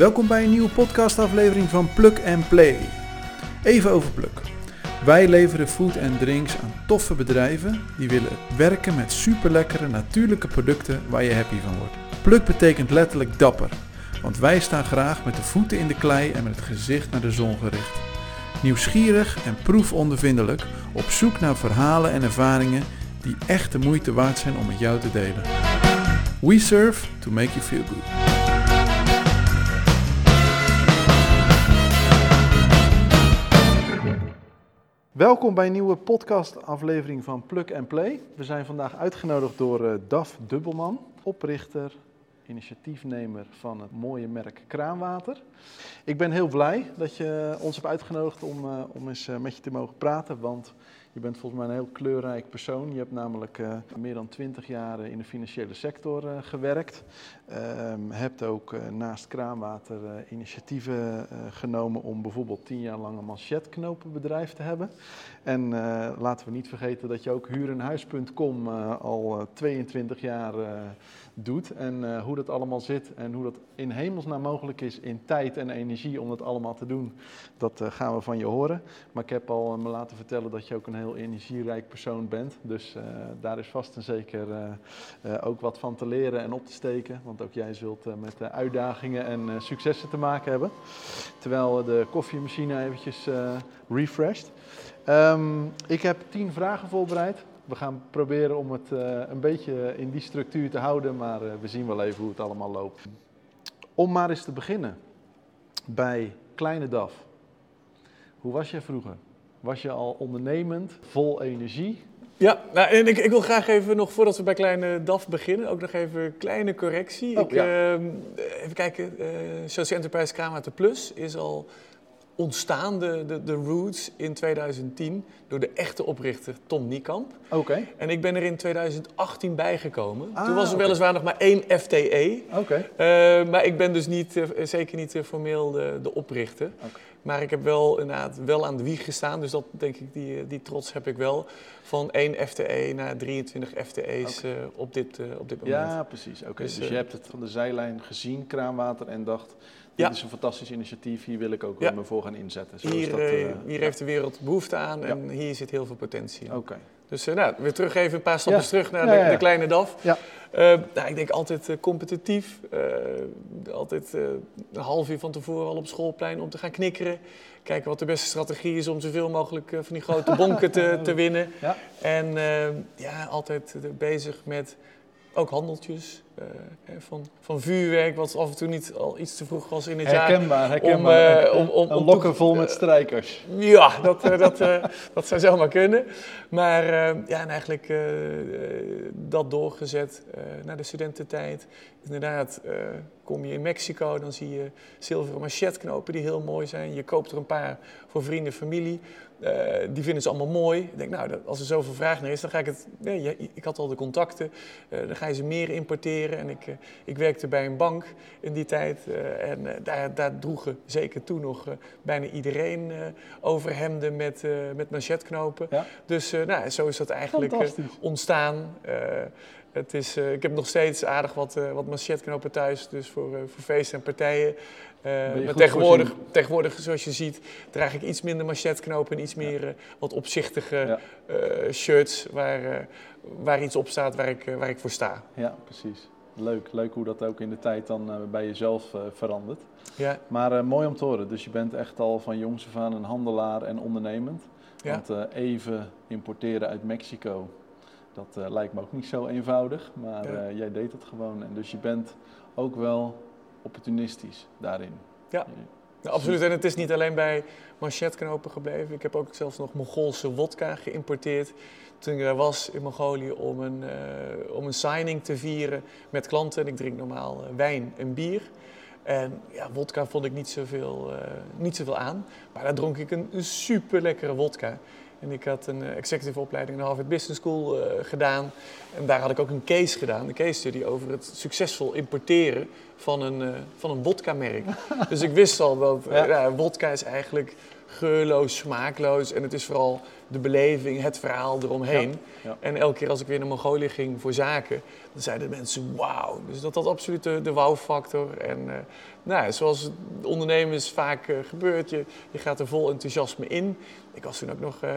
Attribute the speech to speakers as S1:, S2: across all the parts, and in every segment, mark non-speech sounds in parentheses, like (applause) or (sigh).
S1: Welkom bij een nieuwe podcastaflevering van Plug and Play. Even over Plug. Wij leveren food en drinks aan toffe bedrijven die willen werken met superlekkere natuurlijke producten waar je happy van wordt. Plug betekent letterlijk dapper, want wij staan graag met de voeten in de klei en met het gezicht naar de zon gericht. Nieuwsgierig en proefondervindelijk op zoek naar verhalen en ervaringen die echt de moeite waard zijn om met jou te delen. We serve to make you feel good. Welkom bij een nieuwe podcastaflevering van Plug and Play. We zijn vandaag uitgenodigd door uh, Daf Dubbelman, oprichter, initiatiefnemer van het mooie merk Kraanwater. Ik ben heel blij dat je ons hebt uitgenodigd om, uh, om eens uh, met je te mogen praten, want je bent volgens mij een heel kleurrijk persoon. Je hebt namelijk uh, meer dan twintig jaar in de financiële sector uh, gewerkt. Uh, hebt ook naast kraanwater initiatieven genomen om bijvoorbeeld tien jaar lang een manchetknopenbedrijf te hebben. En laten we niet vergeten dat je ook huurenhuis.com al 22 jaar doet. En hoe dat allemaal zit en hoe dat in hemelsnaam mogelijk is in tijd en energie om dat allemaal te doen, dat gaan we van je horen. Maar ik heb al me laten vertellen dat je ook een heel energierijk persoon bent. Dus daar is vast en zeker ook wat van te leren en op te steken. Want ook jij zult met uitdagingen en successen te maken hebben. Terwijl de koffiemachine eventjes refreshed. Um, ik heb tien vragen voorbereid. We gaan proberen om het een beetje in die structuur te houden, maar we zien wel even hoe het allemaal loopt. Om maar eens te beginnen bij Kleine DAF. Hoe was jij vroeger? Was je al ondernemend, vol energie?
S2: Ja, nou, en ik, ik, wil graag even nog, voordat we bij Kleine DAF beginnen, ook nog even een kleine correctie.
S1: Oh,
S2: ik,
S1: ja.
S2: uh, even kijken, uh, Social Enterprise Kraanwater Plus is al ontstaan, de, de, de roots, in 2010 door de echte oprichter Tom Niekamp.
S1: Oké. Okay.
S2: En ik ben er in 2018 bijgekomen.
S1: Ah,
S2: Toen was er
S1: oké.
S2: weliswaar nog maar één FTE.
S1: Oké.
S2: Uh, maar ik ben dus niet, uh, zeker niet uh, formeel de, de oprichter.
S1: Okay.
S2: Maar ik heb wel inderdaad wel aan de wieg gestaan. Dus dat denk ik, die, die trots heb ik wel. Van 1 FTE naar 23 FTE's
S1: Oké.
S2: op, dit, op dit moment.
S1: Ja, precies. Oké.
S2: Dus,
S1: Dus, je
S2: eh,
S1: hebt het van de zijlijn gezien, kraanwater, en dacht, dit
S2: Ja.
S1: is een fantastisch initiatief, hier wil ik ook
S2: Ja.
S1: me voor gaan inzetten. Zo
S2: Hier,
S1: dat,
S2: eh,
S1: eh,
S2: hier
S1: ja.
S2: heeft de wereld behoefte aan en hier zit heel veel potentie in.
S1: Oké.
S2: Dus eh, nou, weer terug even een paar stapjes
S1: Ja.
S2: terug naar
S1: Ja,
S2: de,
S1: ja, ja.
S2: de kleine DAF.
S1: Ja.
S2: Eh, nou, ik denk altijd competitief. eh, altijd eh, een half uur van tevoren al op schoolplein om te gaan knikkeren. Kijken wat de beste strategie is om zoveel mogelijk van die grote bonken te, (laughs) te winnen.
S1: Ja.
S2: En eh, ja, altijd bezig met ook handeltjes. eh, van, van vuurwerk, wat af en toe niet al iets te vroeg was in het jaar.
S1: Herkenbaar, herkenbaar.
S2: Om, eh,
S1: Een-
S2: om- om- om
S1: lokken vol met strijkers.
S2: Ja, dat, eh, dat, eh, (laughs) dat zou zomaar kunnen. Maar eh, ja, en eigenlijk eh, eh, dat doorgezet eh, naar de studententijd. Inderdaad, eh, kom je in Mexico, dan zie je zilveren machetknopen die heel mooi zijn. Je koopt er een paar voor vrienden, familie. Eh, die vinden ze allemaal mooi. Ik denk, nou, als er zoveel vraag naar is, dan ga ik het... Ja, ik had al de contacten, eh, dan ga je ze meer importeren. En ik, eh, ik werkte bij een bank in die tijd. en daar, daar droegen zeker toen nog bijna iedereen overhemden met, met manchetknopen.
S1: Ja.
S2: Dus nou, zo is dat eigenlijk ontstaan. Het is, ik heb nog steeds aardig wat, wat manchetknopen thuis, dus voor, voor feesten en partijen. Eh, maar tegenwoordig,
S1: voorzien.
S2: tegenwoordig, zoals je ziet, draag ik iets minder manchetknopen en iets meer eh, wat opzichtige
S1: Ja.
S2: eh, shirts waar, waar iets op staat waar ik, waar ik voor sta.
S1: Ja, precies. Leuk, leuk hoe dat ook in de tijd dan bij jezelf verandert.
S2: Ja,
S1: Maar mooi om te horen. Dus je bent echt al van jongs af aan een handelaar en ondernemend.
S2: Ja.
S1: Want even importeren uit Mexico, dat lijkt me ook niet zo eenvoudig. Maar
S2: Ja.
S1: jij deed het gewoon. En dus je bent ook wel opportunistisch daarin.
S2: Ja. Absoluut. En het is niet alleen bij manchetknopen gebleven. Ik heb ook zelfs nog Mongoolse wodka geïmporteerd. Toen ik daar was in Mongolië om een, eh, om een signing te vieren met klanten. En ik drink normaal eh, wijn en bier. En ja, wodka vond ik niet zoveel, eh niet zoveel aan. Maar daar dronk ik een, een super lekkere wodka. En ik had een eh, executive opleiding aan de Harvard Business School eh, gedaan. En daar had ik ook een case gedaan, een case study over het succesvol importeren van een, eh, van een wodka-merk. (laughs) dus ik wist al dat
S1: Ja.
S2: ja, wodka is eigenlijk geurloos, smaakloos. En het is vooral de beleving, het verhaal eromheen.
S1: Ja, ja.
S2: En elke keer als ik weer naar Mongolië ging voor zaken, dan zeiden de mensen wauw. Dus dat had absoluut de, de wow-factor. En eh, nou, ja, zoals ondernemers vaak eh, gebeurt, je, je gaat er vol enthousiasme in. Ik was toen ook nog eh,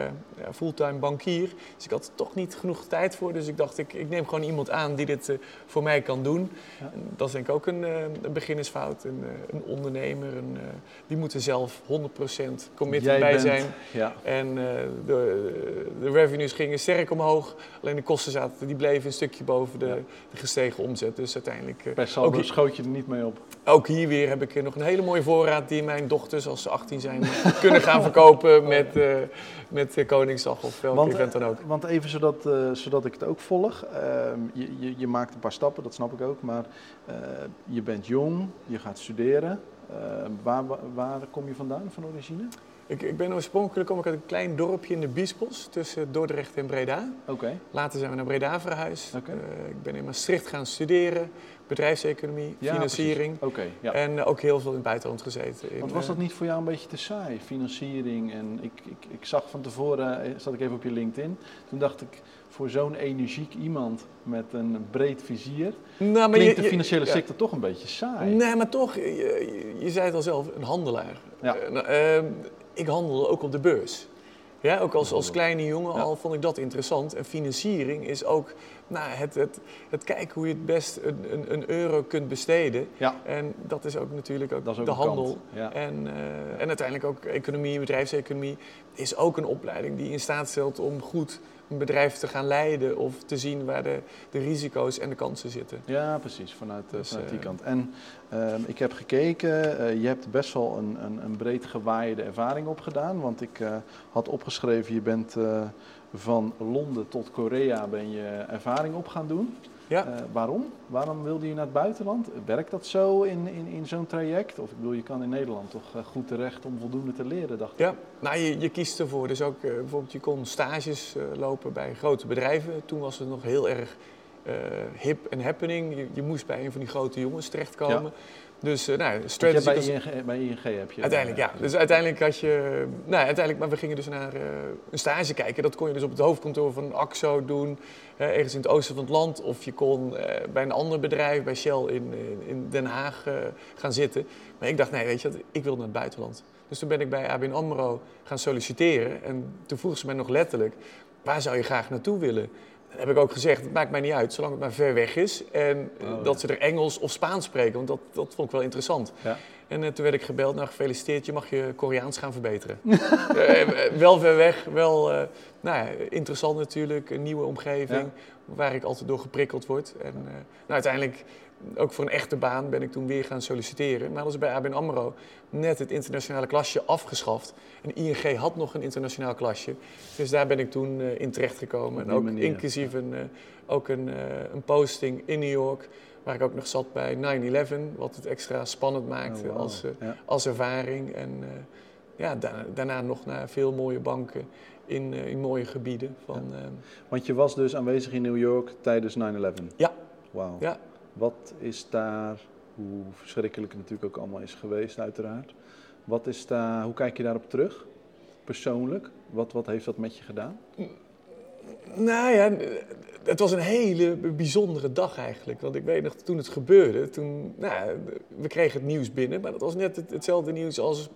S2: fulltime bankier, dus ik had er toch niet genoeg tijd voor. Dus ik dacht, ik, ik neem gewoon iemand aan die dit voor mij kan doen.
S1: Ja.
S2: En dat is denk ik ook een, een beginnersfout. Een, een ondernemer, een, die moet er zelf 100% committed
S1: Jij
S2: bij
S1: bent-
S2: zijn.
S1: Ja.
S2: En de, de revenues gingen sterk omhoog. Alleen de kosten zaten, die bleven een stukje boven de,
S1: Ja.
S2: de gestegen omzet. Dus uiteindelijk, eh,
S1: Bij saldo
S2: ook,
S1: schoot je er niet mee op.
S2: ook hier weer heb ik eh, nog een hele mooie voorraad die mijn dochters, als ze 18 zijn, (laughs) kunnen gaan verkopen met, eh met eh, Koningsdag of welk
S1: Want,
S2: event dan ook.
S1: Want even zodat, eh, zodat ik het ook volg. Ehm, je, je, je maakt een paar stappen, dat snap ik ook. Maar eh, je bent jong, je gaat studeren. Ehm, waar, waar kom je vandaan van origine?
S2: Ik, ik ben oorspronkelijk kom ik uit een klein dorpje in de Biesbos tussen Dordrecht en Breda.
S1: Oké.
S2: Later zijn we naar Breda verhuisd.
S1: Oké.
S2: Eh, ik ben in Maastricht gaan studeren, bedrijfseconomie,
S1: Ja,
S2: financiering.
S1: ja.
S2: En ook heel veel in het buitenland gezeten. In,
S1: Want was
S2: eh,
S1: dat niet voor jou een beetje te saai, financiering? En ik, ik, ik zag van tevoren, eh, zat ik even op je LinkedIn. Toen dacht ik, voor zo'n energiek iemand met een breed vizier,
S2: nou, maar
S1: klinkt
S2: je-
S1: de financiële
S2: ja.
S1: sector toch een beetje saai.
S2: Nee, maar toch, je, je- zei het al zelf, een handelaar.
S1: Ja.
S2: Nou, ehm, ik handelde ook op de beurs. Ja, ook als, als kleine jongen
S1: Ja.
S2: al vond ik dat interessant. En financiering is ook nou, het, het, het kijken hoe je het best een, een, een euro kunt besteden.
S1: Ja,
S2: En dat is ook natuurlijk ook, de handel.
S1: Ja.
S2: En, eh, en uiteindelijk ook economie, bedrijfseconomie is ook een opleiding die in staat stelt om goed een bedrijf te gaan leiden of te zien waar de, de risico's en de kansen zitten.
S1: Ja, precies, vanuit, eh,
S2: Dus,
S1: vanuit die
S2: eh,
S1: kant. En ehm, ik heb gekeken, eh, je hebt best wel een, een, een breed gewaaide ervaring opgedaan. Want ik had opgeschreven, je bent van Londen tot Korea ben je ervaring op gaan doen.
S2: Ja.
S1: Eh, waarom? Waarom wilde je naar het buitenland? Werkt dat zo in, in, in zo'n traject? Of ik bedoel, je kan in Nederland toch eh, goed terecht om voldoende te leren, dacht ik.
S2: Ja, nou, je, je kiest ervoor. Dus ook eh, bijvoorbeeld, je kon stages lopen bij grote bedrijven. Toen was het nog heel erg hip en happening. Je, je moest bij een van die grote jongens terechtkomen. Dus, eh, nou, strategy
S1: bij, ING, bij ING heb je...
S2: Uiteindelijk, ja.
S1: eh,
S2: Dus uiteindelijk had je... Nou, uiteindelijk, maar we gingen dus naar eh, een stage kijken. Dat kon je dus op het hoofdkantoor van AXO doen, ergens in het oosten van het land. Of je kon bij een ander bedrijf, bij Shell in, in, in Den Haag, gaan zitten. Maar ik dacht, nee, weet je wat, ik wil naar het buitenland. Dus toen ben ik bij ABN AMRO gaan solliciteren. En toen vroeg ze mij nog letterlijk, waar zou je graag naartoe willen? Heb ik ook gezegd, het maakt mij niet uit, zolang het maar ver weg is. En eh,
S1: Oh,
S2: dat
S1: ja.
S2: ze er Engels of Spaans spreken, want dat, dat vond ik wel interessant.
S1: Ja.
S2: En eh, toen werd ik gebeld, nou gefeliciteerd, je mag je Koreaans gaan verbeteren. (laughs) Eh, wel ver weg, wel nou interessant natuurlijk, een nieuwe omgeving waar ik altijd door geprikkeld word. En nou, uiteindelijk, ook voor een echte baan, ben ik toen weer gaan solliciteren. Maar dat is bij ABN AMRO net het internationale klasje afgeschaft. En ING had nog een internationaal klasje. Dus daar ben ik toen eh, in terechtgekomen.
S1: Op
S2: En ook
S1: manier,
S2: inclusief een, eh, ook een, eh, een posting in New York, waar ik ook nog zat bij 9-11, wat het extra spannend maakte
S1: Oh,
S2: als,
S1: Ja.
S2: als ervaring. En ja, daarna, daarna nog naar veel mooie banken in, in mooie gebieden. Van,
S1: Want je was dus aanwezig in New York tijdens 9-11?
S2: Ja.
S1: Wauw.
S2: Ja.
S1: Wat is daar, hoe verschrikkelijk het natuurlijk ook allemaal is geweest uiteraard. Wat is daar, hoe kijk je daarop terug, persoonlijk? Wat, wat heeft dat met je gedaan?
S2: Nou ja, het was een hele bijzondere dag eigenlijk. Want ik weet nog, toen het gebeurde, toen, nou, we kregen het nieuws binnen. Maar dat was net het- hetzelfde nieuws als,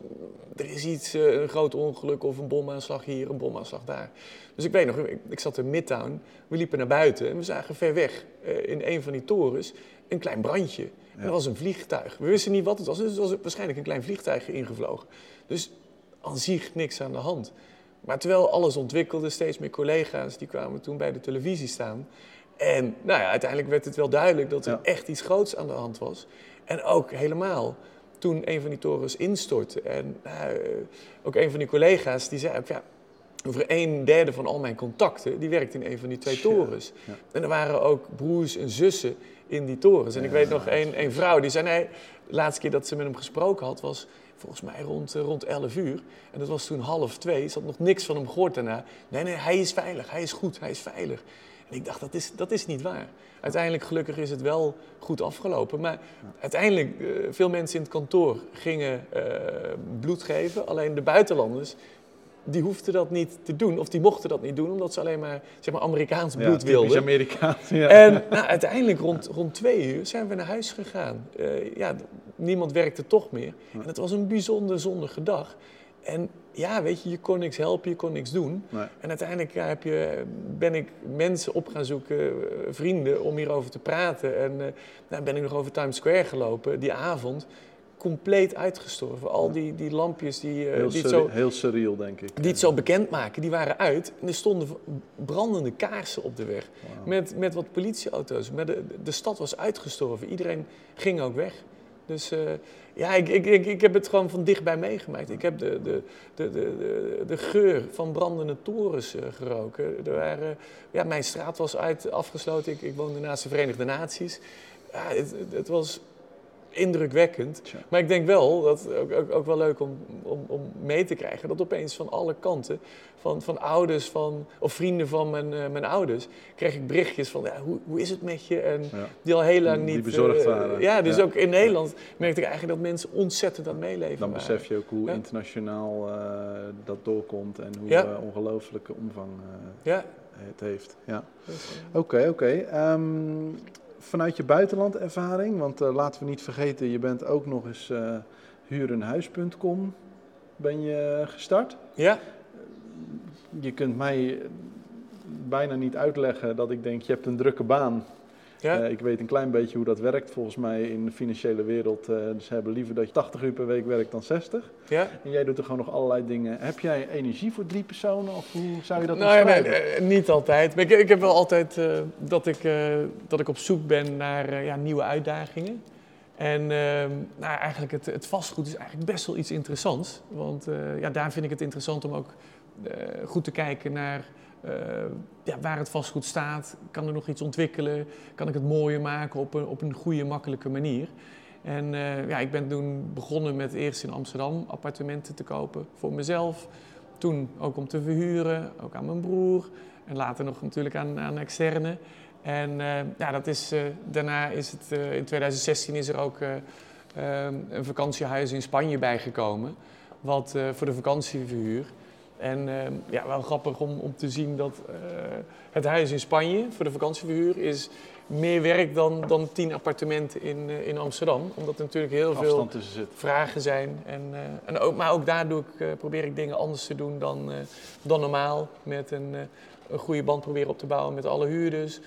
S2: er is iets, eh, een groot ongeluk of een bomaanslag hier, een bomaanslag daar. Dus ik weet nog, ik, ik zat in Midtown, we liepen naar buiten en we zagen ver weg eh, in een van die torens een klein brandje. En dat was een vliegtuig. We wisten niet wat het was, dus het was waarschijnlijk een klein vliegtuigje ingevlogen. Dus aan zich niks aan de hand. Maar terwijl alles ontwikkelde, steeds meer collega's die kwamen toen bij de televisie staan. En nou ja, uiteindelijk werd het wel duidelijk dat er
S1: Ja.
S2: echt iets groots aan de hand was. En ook helemaal toen een van die torens instortte. En nou, eh, ook een van die collega's die zei ook, ja, over een derde van al mijn contacten, die werkt in een van die twee torens.
S1: ja.
S2: En er waren ook broers en zussen in die torens. En ik weet nog
S1: is
S2: een, vrouw die zei, nee, de laatste keer dat ze met hem gesproken had was volgens mij rond, eh, rond 11 uur. En dat was toen half twee. Ze had nog niks van hem gehoord daarna. Nee, nee, hij is veilig, hij is goed, hij is veilig. En ik dacht, dat is, dat is niet waar. Uiteindelijk, gelukkig, is het wel goed afgelopen. Maar uiteindelijk, eh, veel mensen in het kantoor gingen eh, bloed geven. Alleen de buitenlanders die hoefden dat niet te doen. Of die mochten dat niet doen, omdat ze alleen maar, zeg maar Amerikaans
S1: Ja,
S2: bloed
S1: typisch
S2: wilden.
S1: Amerikaans. Ja.
S2: En nou, uiteindelijk rond, rond twee uur zijn we naar huis gegaan. Eh, ja, niemand werkte toch meer. En het was een bijzonder zonnige dag. En ja, weet je, je kon niks helpen, je kon niks doen.
S1: Nee.
S2: En uiteindelijk ja, heb je, ben ik mensen op gaan zoeken, eh, vrienden, om hierover te praten. En eh, nou, ben ik nog over Times Square gelopen, die avond. Compleet uitgestorven. Al die, die lampjes die, eh,
S1: Heel,
S2: die het zo
S1: heel surreal, denk ik.
S2: die het zo bekend maken, die waren uit. En er stonden brandende kaarsen op de weg. Met, met wat politieauto's. Maar de, de stad was uitgestorven. Iedereen ging ook weg. Dus eh, ja, ik, ik, ik, ik heb het gewoon van dichtbij meegemaakt. Ik heb de, de, de, de, de, geur van brandende torens eh, geroken. Er waren, ja, mijn straat was uit, afgesloten. Ik, ik woonde naast de Verenigde Naties. Ja, het, het was indrukwekkend. Maar ik denk wel, dat ook, ook, ook wel leuk om, om, om mee te krijgen, dat opeens van alle kanten, van, van ouders van, of vrienden van mijn, eh, mijn ouders, kreeg ik berichtjes van, ja, hoe, hoe is het met je? En
S1: Ja.
S2: die al heel lang
S1: Die
S2: niet...
S1: bezorgd
S2: eh,
S1: waren.
S2: ja, dus
S1: Ja.
S2: ook in Nederland merkte ik eigenlijk dat mensen ontzettend aan meeleven
S1: Dan
S2: waren.
S1: besef je ook hoe internationaal eh, dat doorkomt en hoe
S2: Ja.
S1: ongelooflijke omvang
S2: Ja.
S1: het heeft. Ja. Oké, oké. Ehm, vanuit je buitenlandervaring, want eh, laten we niet vergeten, je bent ook nog eens eh huurenhuis.com ben je gestart.
S2: ja,
S1: Je kunt mij bijna niet uitleggen dat ik denk, je hebt een drukke baan.
S2: Ja.
S1: Eh, ik weet een klein beetje hoe dat werkt volgens mij in de financiële wereld. eh, ze hebben liever dat je 80 uur per week werkt dan 60.
S2: ja.
S1: En jij doet er gewoon nog allerlei dingen. Heb jij energie voor drie personen of hoe zou je dat
S2: Nou nee,
S1: omschrijven?
S2: eh, niet altijd. Maar ik, ik heb wel altijd dat, ik, dat ik op zoek ben naar ja, nieuwe uitdagingen. En ehm, nou, eigenlijk het, het vastgoed is eigenlijk best wel iets interessants. Want ja, daar vind ik het interessant om ook goed te kijken naar eh, ja, waar het vastgoed staat. Kan er nog iets ontwikkelen? Kan ik het mooier maken op een, op een goede, makkelijke manier? En eh, ja, ik ben toen begonnen met eerst in Amsterdam appartementen te kopen voor mezelf. Toen ook om te verhuren, ook aan mijn broer. En later nog natuurlijk aan, aan externe. En eh, ja, dat is, daarna is het, in 2016 is er ook eh, eh, een vakantiehuis in Spanje bijgekomen. Wat voor de vakantieverhuur. En eh, ja, wel grappig om, om te zien dat eh, het huis in Spanje voor de vakantieverhuur is meer werk dan, dan tien appartementen in, eh, in Amsterdam. Omdat er natuurlijk heel veel vragen zijn. En, eh, en ook, maar ook daar doe ik, probeer ik dingen anders te doen dan, dan normaal. Met een, een goede band proberen op te bouwen met alle huurders.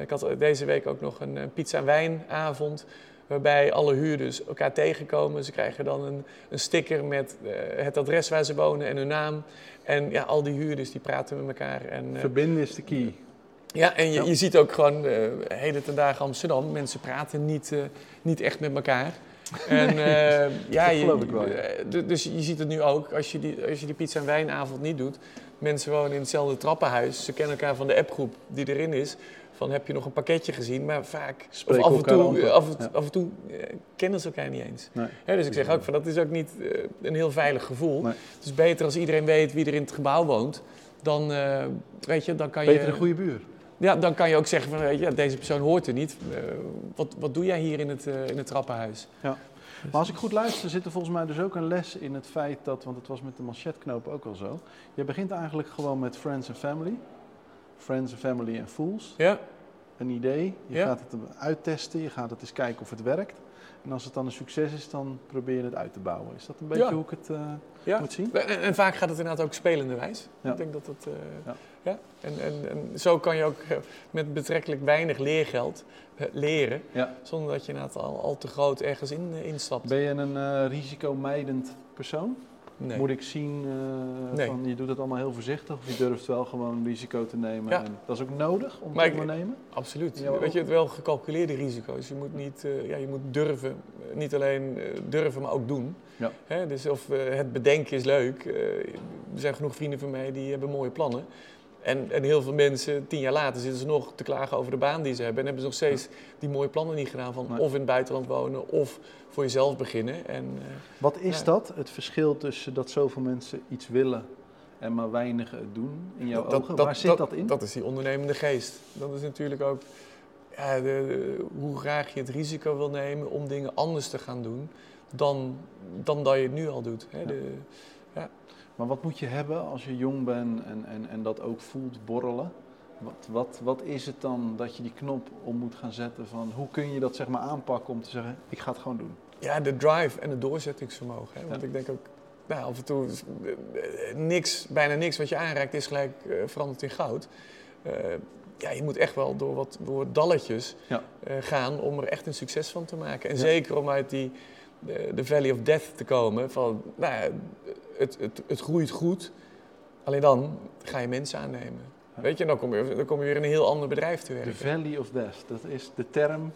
S2: Ik had deze week ook nog een, eh, pizza en wijnavond. Waarbij alle huurders elkaar tegenkomen. Ze krijgen dan een, een sticker met eh, het adres waar ze wonen en hun naam. En ja, al die huurders die praten met elkaar. En, eh,
S1: Verbinden is de key.
S2: ja, en je,
S1: Ja.
S2: je ziet ook gewoon eh hele ten dagen Amsterdam, mensen praten niet, niet echt met elkaar. (laughs) En ja, je,
S1: geloof ik wel,
S2: dus je ziet het nu ook, als je, die, als je die pizza en wijnavond niet doet. Mensen wonen in hetzelfde trappenhuis, ze kennen elkaar van de appgroep die erin is. Van heb je nog een pakketje gezien, maar vaak,
S1: Spreken
S2: of af en toe, af en,
S1: Ja.
S2: af en toe kennen ze elkaar niet eens.
S1: Nee.
S2: Dus ik zeg ook van dat is ook niet eh, een heel veilig gevoel.
S1: Nee.
S2: Het is beter als iedereen weet wie er in het gebouw woont. Dan, eh, weet je, dan kan je...
S1: Beter een goede buur.
S2: Ja, dan kan je ook zeggen van, weet je, ja, deze persoon hoort er niet. Eh, wat, wat doe jij hier in het, in het trappenhuis?
S1: Maar als ik goed luister, zit er volgens mij dus ook een les in het feit dat, want het was met de manchetknoop ook al zo. Je begint eigenlijk gewoon met friends and family. Friends family en fools.
S2: Ja,
S1: Een idee. Je gaat het uittesten, je gaat het eens kijken of het werkt. En als het dan een succes is, dan probeer je het uit te bouwen. Is dat een beetje hoe ik het
S2: ja.
S1: moet zien?
S2: En, en vaak gaat het inderdaad ook spelenderwijs.
S1: Ja.
S2: Ik denk dat het... eh,
S1: Ja.
S2: En, en, en zo kan je ook eh, met betrekkelijk weinig leergeld leren.
S1: Ja.
S2: Zonder dat je inderdaad al, al te groot ergens in, instapt.
S1: Ben je een risicomijdend persoon?
S2: Nee.
S1: Moet ik zien eh,
S2: Nee.
S1: van je doet het allemaal heel voorzichtig of je durft wel gewoon risico te nemen?
S2: Ja.
S1: En dat is ook nodig om
S2: Maar
S1: te ondernemen?
S2: Absoluut. Weet
S1: ook-
S2: je, het wel gecalculeerde risico's. Je moet, niet, eh, ja, je moet durven, eh, niet alleen durven, maar ook doen.
S1: Ja.
S2: Hè, dus of het bedenken is leuk. Er zijn genoeg vrienden van mij die hebben mooie plannen. En, en heel veel mensen, tien jaar later, zitten ze nog te klagen over de baan die ze hebben. En hebben ze nog steeds die mooie plannen niet gedaan van of in het buitenland wonen of voor jezelf beginnen. En, eh,
S1: Wat is
S2: Ja.
S1: dat, het verschil tussen dat zoveel mensen iets willen en maar weinigen het doen in jouw ogen? Waar zit dat, in?
S2: Dat is die ondernemende geest. Dat is natuurlijk ook ja, de, de- hoe graag je het risico wil nemen om dingen anders te gaan doen dan, dan dat je het nu al doet. Hè?
S1: Ja.
S2: De,
S1: Maar wat moet je hebben als je jong bent en, en, en dat ook voelt borrelen? Wat, wat, wat is het dan dat je die knop om moet gaan zetten van hoe kun je dat zeg maar aanpakken om te zeggen ik ga het gewoon doen?
S2: Ja, de drive en het doorzettingsvermogen. Hè? Want
S1: Ja.
S2: ik denk ook, nou, af en toe, eh, niks, bijna niks wat je aanraakt is gelijk eh, veranderd in goud. Eh, ja, je moet echt wel door wat door dalletjes
S1: Ja.
S2: gaan om er echt een succes van te maken. En
S1: Ja.
S2: zeker om uit die de, de Valley of Death te komen. Van, nou ja, het, het, het groeit goed, alleen dan ga je mensen aannemen.
S1: Ja.
S2: Weet je, dan kom je, dan kom je weer in een heel ander bedrijf te
S1: De
S2: werken.
S1: Valley of Death, dat is de term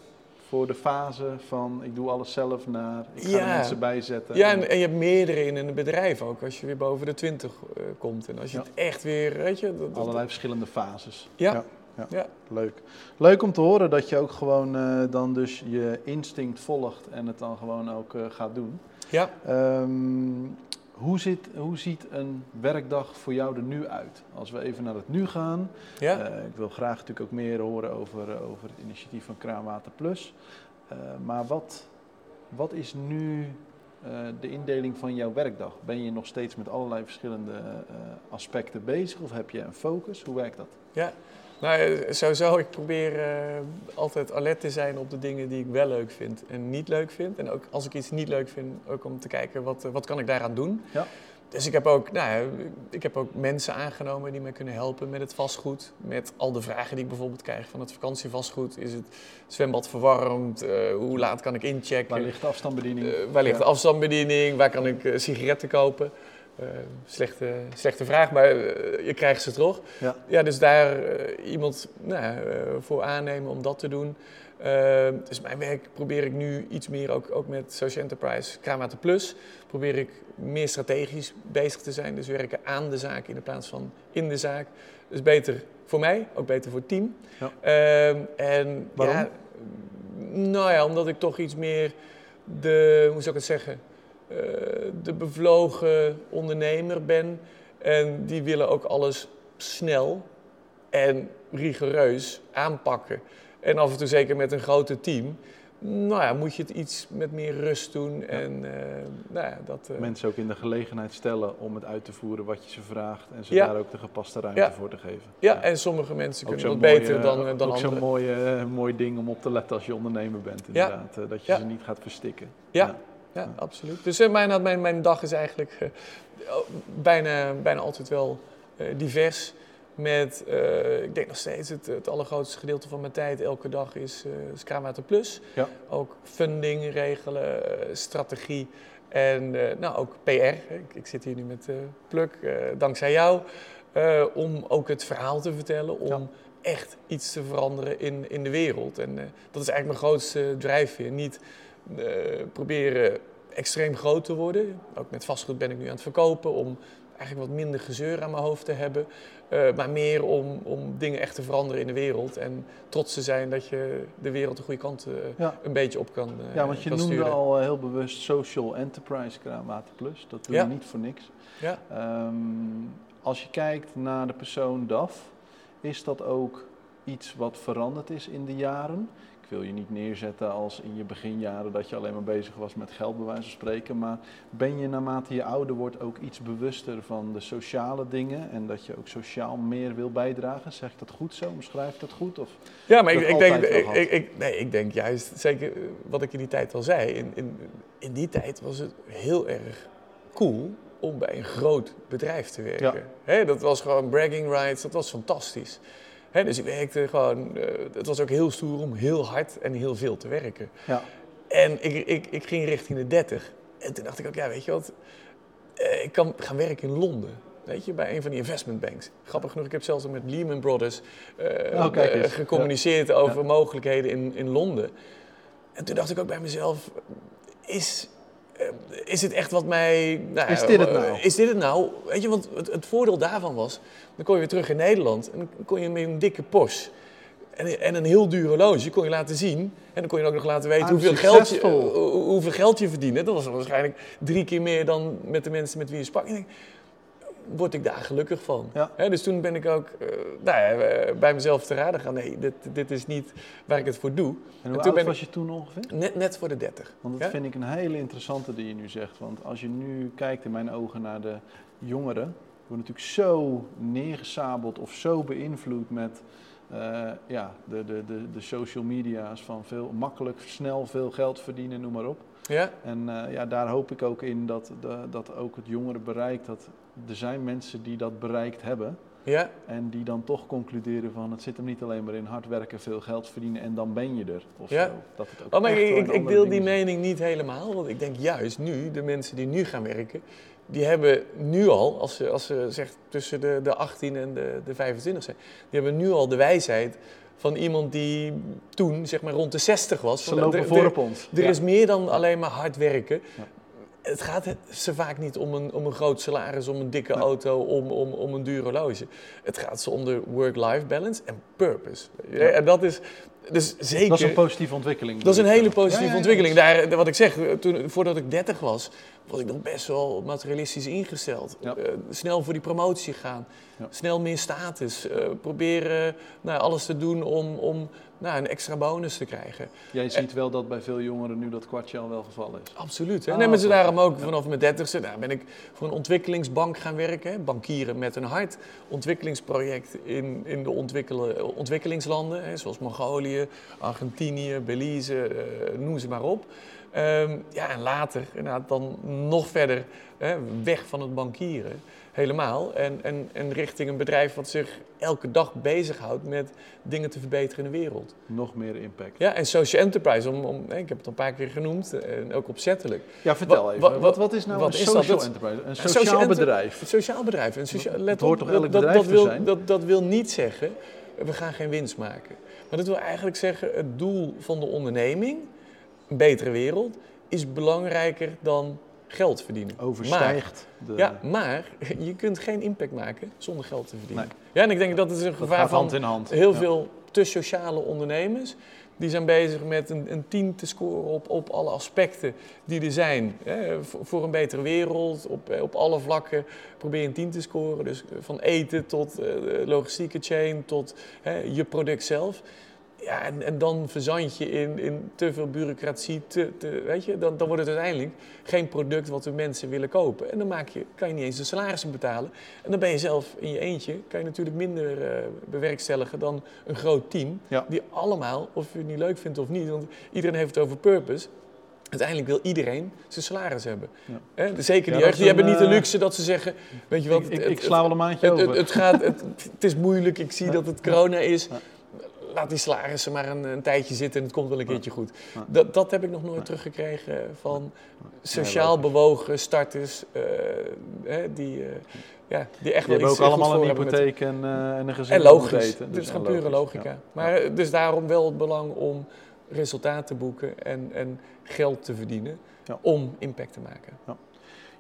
S1: voor de fase van ik doe alles zelf naar, ik ga er mensen bijzetten.
S2: Ja, en, en je hebt meerdere in een bedrijf ook, als je weer boven de 20 eh, komt. En als je
S1: Ja.
S2: het echt weer, weet je... dat- dat-
S1: Allerlei verschillende fases.
S2: Ja.
S1: Ja, ja.
S2: Ja.
S1: Leuk. Leuk om te horen dat je ook gewoon eh, dan dus je instinct volgt en het dan gewoon ook eh, gaat doen.
S2: Ja,
S1: Ehm, hoe, zit, hoe ziet een werkdag voor jou er nu uit? Als we even naar het nu gaan.
S2: ja.
S1: Eh, ik wil graag natuurlijk ook meer horen over, eh, over het initiatief van Kraanwater Plus. Eh, maar wat, wat is nu de indeling van jouw werkdag? Ben je nog steeds met allerlei verschillende aspecten bezig of heb je een focus? Hoe werkt dat?
S2: ja. Nou, sowieso, ik probeer eh, altijd alert te zijn op de dingen die ik wel leuk vind en niet leuk vind. En ook als ik iets niet leuk vind, ook om te kijken wat, eh, wat kan ik daaraan doen.
S1: Ja.
S2: Dus ik heb, ook, nou, ik heb ook mensen aangenomen die mij kunnen helpen met het vastgoed. Met al de vragen die ik bijvoorbeeld krijg van het vakantievastgoed. Is het zwembad verwarmd? Eh, hoe laat kan ik inchecken?
S1: Waar ligt de afstandsbediening?
S2: Waar ligt de afstandsbediening? Waar kan ik sigaretten kopen? Eh, slechte, slechte vraag, maar eh, je krijgt ze toch.
S1: Ja.
S2: Ja, dus daar eh, iemand nou, voor aannemen om dat te doen. Eh, dus mijn werk probeer ik nu iets meer ook, ook met Social Enterprise, Kraanwater Plus. Probeer ik meer strategisch bezig te zijn. Dus werken aan de zaak in de plaats van in de zaak. Dus beter voor mij, ook beter voor het team.
S1: Ja.
S2: Ehm, en
S1: Waarom?
S2: Ja, nou ja, omdat ik toch iets meer de, hoe zou ik het zeggen, eh, de bevlogen ondernemer ben. En die willen ook alles snel en rigoureus aanpakken. En af en toe zeker met een groter team. Nou ja, moet je het iets met meer rust doen. En eh, nou ja, dat... eh,
S1: Mensen ook in de gelegenheid stellen om het uit te voeren wat je ze vraagt en ze
S2: Ja.
S1: daar ook de gepaste ruimte voor te geven.
S2: ja, en sommige mensen
S1: Ook
S2: kunnen
S1: zo'n
S2: dat
S1: mooie,
S2: beter dan, eh, dan
S1: ook zo'n
S2: anderen.
S1: mooi, eh, mooi ding om op te letten als je ondernemer bent, inderdaad. dat je ze niet gaat verstikken.
S2: Ja. Ja, absoluut. Dus eh, mijn, mijn, mijn dag is eigenlijk eh, bijna, bijna altijd wel eh, divers. Met, ik denk nog steeds, het, het allergrootste gedeelte van mijn tijd elke dag is, is Kraanwater Plus.
S1: Ja.
S2: Ook funding regelen, strategie en nou, ook PR. Ik, ik zit hier nu met Pluk, dankzij jou. om ook het verhaal te vertellen, om echt iets te veranderen in, in de wereld. En dat is eigenlijk mijn grootste drijfveer. Niet proberen extreem groot te worden. Ook met vastgoed ben ik nu aan het verkopen om eigenlijk wat minder gezeur aan mijn hoofd te hebben. Eh, maar meer om, om dingen echt te veranderen in de wereld. En trots te zijn dat je de wereld de goede kant eh,
S1: Ja.
S2: een beetje op kan, eh,
S1: Ja, want je noemde
S2: sturen.
S1: al eh, heel bewust Social Enterprise Kraanwater Plus. Dat doe
S2: Ja.
S1: je niet voor niks.
S2: Ja.
S1: Ehm, als je kijkt naar de persoon DAF, is dat ook iets wat veranderd is in de jaren? Wil je niet neerzetten als in je beginjaren dat je alleen maar bezig was met geld, bij wijze van spreken. Maar ben je naarmate je ouder wordt ook iets bewuster van de sociale dingen en dat je ook sociaal meer wil bijdragen? Zeg ik dat goed zo? Omschrijf ik dat goed? Of?
S2: Ja, maar ik, ik, denk, ik, ik, nee, ik denk juist, zeker eh, wat ik in die tijd al zei, in, in, in die tijd was het heel erg cool om bij een groot bedrijf te werken. Dat was gewoon bragging rights, dat was fantastisch. Hè, dus ik werkte gewoon, eh, het was ook heel stoer om heel hard en heel veel te werken.
S1: Ja,
S2: En ik, ik, ik ging richting de 30. En toen dacht ik ook, ja, weet je wat, eh, ik kan gaan werken in Londen. Weet je, bij een van die investment banks. Grappig genoeg, ik heb zelfs met Lehman Brothers eh,
S1: Oh,
S2: gecommuniceerd over mogelijkheden in, in Londen. En toen dacht ik ook bij mezelf, is, is dit echt wat mij... nou,
S1: Is dit het
S2: eh,
S1: nou?
S2: Is dit het nou? Weet je, want het, het voordeel daarvan was, dan kon je weer terug in Nederland en dan kon je met een dikke Porsche en, en een heel duur horloge kon je laten zien. En dan kon je ook nog laten weten
S1: I'm
S2: hoeveel geld, je, hoe- hoeveel geld je verdiende. Dat was waarschijnlijk drie keer meer dan met de mensen met wie je sprak. En ik denk, word ik daar gelukkig van.
S1: Ja.
S2: Dus toen ben ik ook eh, nou ja, eh, bij mezelf te raden gaan. Nee, dit, dit is niet waar ik het voor doe.
S1: En hoe
S2: toen
S1: oud
S2: ben
S1: was je toen ongeveer?
S2: Net, net voor de 30.
S1: Want dat
S2: Ja?
S1: vind ik een hele interessante die je nu zegt. Want als je nu kijkt in mijn ogen naar de jongeren, worden natuurlijk zo neergesabeld of zo beïnvloed met eh, ja, de, de, de, de social media's van veel makkelijk, snel veel geld verdienen, noem maar op.
S2: Ja?
S1: En ja, daar hoop ik ook in dat, de, dat ook het jongeren bereikt, dat er zijn mensen die dat bereikt hebben.
S2: Ja?
S1: En die dan toch concluderen van het zit hem niet alleen maar in hard werken, veel geld verdienen en dan ben je er. Of
S2: Ja.
S1: zo. Dat het ook
S2: Oh, maar ik, ik, deel die mening niet helemaal. Want ik denk juist nu, de mensen die nu gaan werken, die hebben nu al, als ze, als ze zegt tussen de, de 18 en de, de 25 zijn, die hebben nu al de wijsheid van iemand die toen zeg maar rond de 60 was.
S1: Ze lopen
S2: er-
S1: voor op ons.
S2: Er
S1: Ja.
S2: is meer dan alleen maar hard werken.
S1: Ja.
S2: Het gaat ze vaak niet om een, om een groot salaris, om een dikke
S1: Nee.
S2: auto, om, om, om een duur horloge. Het gaat ze om de work-life balance en purpose.
S1: Ja.
S2: En dat is dus zeker...
S1: Dat is een positieve ontwikkeling.
S2: Dat is een hele positieve
S1: Ja, ja, ja.
S2: ontwikkeling. Daar, wat ik zeg, toen, voordat ik 30 was, was ik nog best wel materialistisch ingesteld. Eh, snel voor die promotie gaan, snel meer status, eh, proberen nou, alles te doen om, om nou, een extra bonus te krijgen.
S1: Jij ziet wel dat bij veel jongeren nu dat kwartje al wel gevallen is.
S2: Absoluut. Hè?
S1: Ah,
S2: maar ze daarom ook vanaf mijn dertigste nou, ben ik voor een ontwikkelingsbank gaan werken. Hè? Bankieren met een hart. Ontwikkelingsproject in, in de ontwikkelen, ontwikkelingslanden, hè? zoals Mongolië, Argentinië, Belize, eh, noem ze maar op. Ehm, ja, en later inderdaad dan nog verder hè, weg van het bankieren. Helemaal. En, en, en richting een bedrijf wat zich elke dag bezighoudt met dingen te verbeteren in de wereld.
S1: Nog meer impact.
S2: Ja, en social enterprise, om, om, hè, ik heb het al een paar keer genoemd, en ook opzettelijk.
S1: Ja, vertel
S2: Wat-
S1: even.
S2: wat-
S1: Wat, is nou
S2: wat
S1: een
S2: is dat?
S1: social
S2: Dat-
S1: enterprise? Een
S2: Een
S1: sociaal bedrijf.
S2: Een sociaal bedrijf. Een socia-
S1: Dat
S2: let
S1: hoort
S2: op,
S1: toch elk
S2: dat, dat,
S1: bedrijf
S2: dat
S1: te
S2: wil,
S1: zijn?
S2: Dat, dat wil niet zeggen, we gaan geen winst maken. Maar dat wil eigenlijk zeggen, het doel van de onderneming, een betere wereld, is belangrijker dan geld verdienen.
S1: Overstijgt de...
S2: Ja, maar (laughs) je kunt geen impact maken zonder geld te verdienen.
S1: Nee.
S2: Ja, en ik denk dat het is een gevaar van
S1: hand in hand.
S2: heel
S1: Ja.
S2: veel te sociale ondernemers. Die zijn bezig met een, een team te scoren op, op alle aspecten die er zijn. Hè, voor, een betere wereld, op, eh, op alle vlakken probeer een team te scoren. Dus eh, van eten tot eh, logistieke chain, tot hè, je product zelf. Ja, en, en dan verzand je in, in te veel bureaucratie, te, te, weet je, dan, dan wordt het uiteindelijk geen product wat de mensen willen kopen. En dan maak je, kan je niet eens de salarissen betalen. En dan ben je zelf in je eentje, kan je natuurlijk minder eh, bewerkstelligen dan een groot team.
S1: Ja.
S2: Die allemaal, of je het niet leuk vindt of niet, want iedereen heeft het over purpose. Uiteindelijk wil iedereen zijn salaris hebben.
S1: Ja.
S2: Zeker
S1: Ja,
S2: jeugd,
S1: is
S2: die hebben niet de
S1: eh,
S2: luxe dat ze zeggen, weet je wat,
S1: Ik, ik,
S2: het-
S1: ik
S2: het-
S1: sla wel een maandje
S2: het, het,
S1: over.
S2: het gaat, het, het is moeilijk, ik zie
S1: Ja.
S2: dat het corona is. Laat die salarissen maar een, een tijdje zitten en het komt wel een keertje goed. Dat, dat heb ik nog nooit teruggekregen van sociaal bewogen starters hè, die, eh, ja, die echt
S1: Die
S2: wel iets
S1: ook allemaal een
S2: hebben met-
S1: hypotheek en, eh, en een gezin.
S2: en logisch.
S1: eten.
S2: Dit
S1: Dus
S2: is gewoon pure logica.
S1: ja.
S2: Maar dus daarom wel het belang om resultaat te boeken en, en geld te verdienen
S1: Ja.
S2: om impact te maken.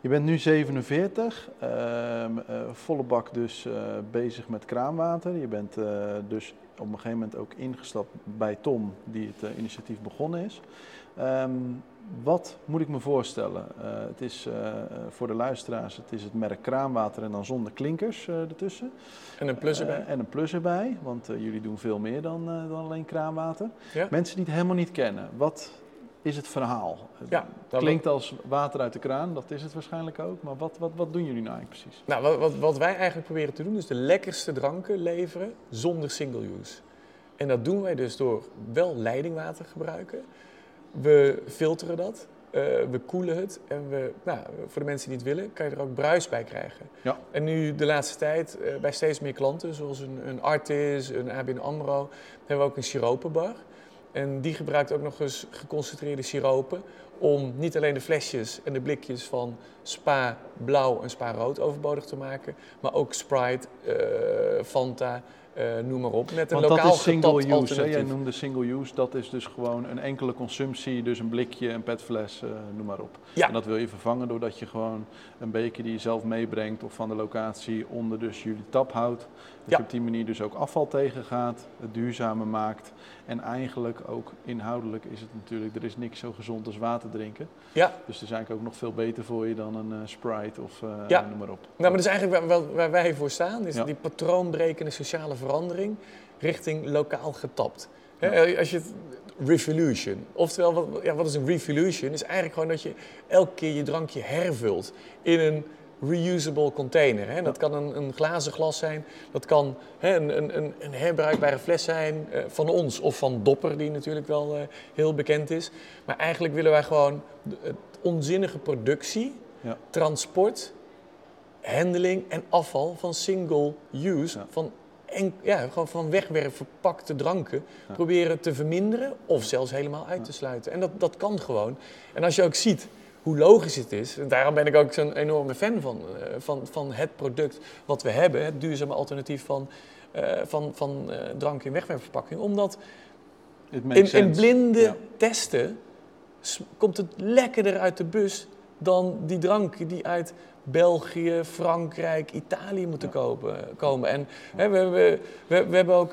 S1: Je bent nu 47, ehm, eh, volle bak dus eh, bezig met kraanwater. Je bent eh, dus op een gegeven moment ook ingestapt bij Tom, die het initiatief begonnen is. Ehm, wat moet ik me voorstellen? Het is voor de luisteraars, het is het merk kraanwater en dan zonder klinkers ertussen.
S2: En een plus erbij.
S1: En een plus erbij, want jullie doen veel meer dan, dan alleen kraanwater.
S2: Ja.
S1: Mensen die het helemaal niet kennen, wat is het verhaal?
S2: Ja, dat-
S1: Klinkt als water uit de kraan, dat is het waarschijnlijk ook. Maar wat, wat, wat doen jullie nou eigenlijk precies?
S2: Nou, wat, wat, wat wij eigenlijk proberen te doen is de lekkerste dranken leveren zonder single use. En dat doen wij dus door wel leidingwater gebruiken. We filteren dat, eh, we koelen het en we, nou, voor de mensen die het willen, kan je er ook bruis bij krijgen.
S1: Ja.
S2: En nu de laatste tijd eh, bij steeds meer klanten, zoals een, een Artis, een ABN AMRO, hebben we ook een siropenbar. En die gebruikt ook nog eens geconcentreerde siropen om niet alleen de flesjes en de blikjes van Spa Blauw en Spa Rood overbodig te maken, maar ook Sprite, eh, Fanta, eh, noem maar op. Met een
S1: Want dat
S2: lokaal
S1: is single use.
S2: Alternatief.
S1: Jij noemde single use. Dat is dus gewoon een enkele consumptie. Dus een blikje, een petfles, eh, noem maar op.
S2: Ja.
S1: En dat wil je vervangen doordat je gewoon een beker die je zelf meebrengt of van de locatie onder dus jullie tap houdt. Dat
S2: Ja.
S1: je op die manier dus ook afval tegengaat, het duurzamer maakt. En eigenlijk ook inhoudelijk is het natuurlijk, er is niks zo gezond als water drinken.
S2: Ja,
S1: Dus het is eigenlijk ook nog veel beter voor je dan een eh, Sprite of eh,
S2: Ja.
S1: noem maar op.
S2: nou, maar dat is eigenlijk waar, waar- wij voor staan. Is
S1: Ja.
S2: die patroonbrekende sociale verandering richting lokaal getapt. Hè, als je het, revolution. Oftewel, wat, ja, wat is een revolution? Is eigenlijk gewoon dat je elke keer je drankje hervult in een reusable container. Hè. Dat kan een, een glazen glas zijn, dat kan hè, een, een, een, herbruikbare fles zijn eh, van ons of van Dopper, die natuurlijk wel eh, heel bekend is. Maar eigenlijk willen wij gewoon het onzinnige productie,
S1: Ja.
S2: transport, handeling en afval van single use,
S1: Ja.
S2: van, en, ja, gewoon van wegwerp verpakte dranken,
S1: Ja.
S2: proberen te verminderen of zelfs helemaal uit te sluiten. En dat, dat kan gewoon. En als je ook ziet hoe logisch het is, en daarom ben ik ook zo'n enorme fan van, eh, van, van het product wat we hebben, het duurzame alternatief van, eh, van, van eh, drank in wegwerpverpakking, omdat in, in blinde
S1: Ja.
S2: testen komt het lekkerder uit de bus dan die dranken die uit België, Frankrijk, Italië moeten
S1: Ja.
S2: kopen, komen. En hè, we, we, we, we hebben ook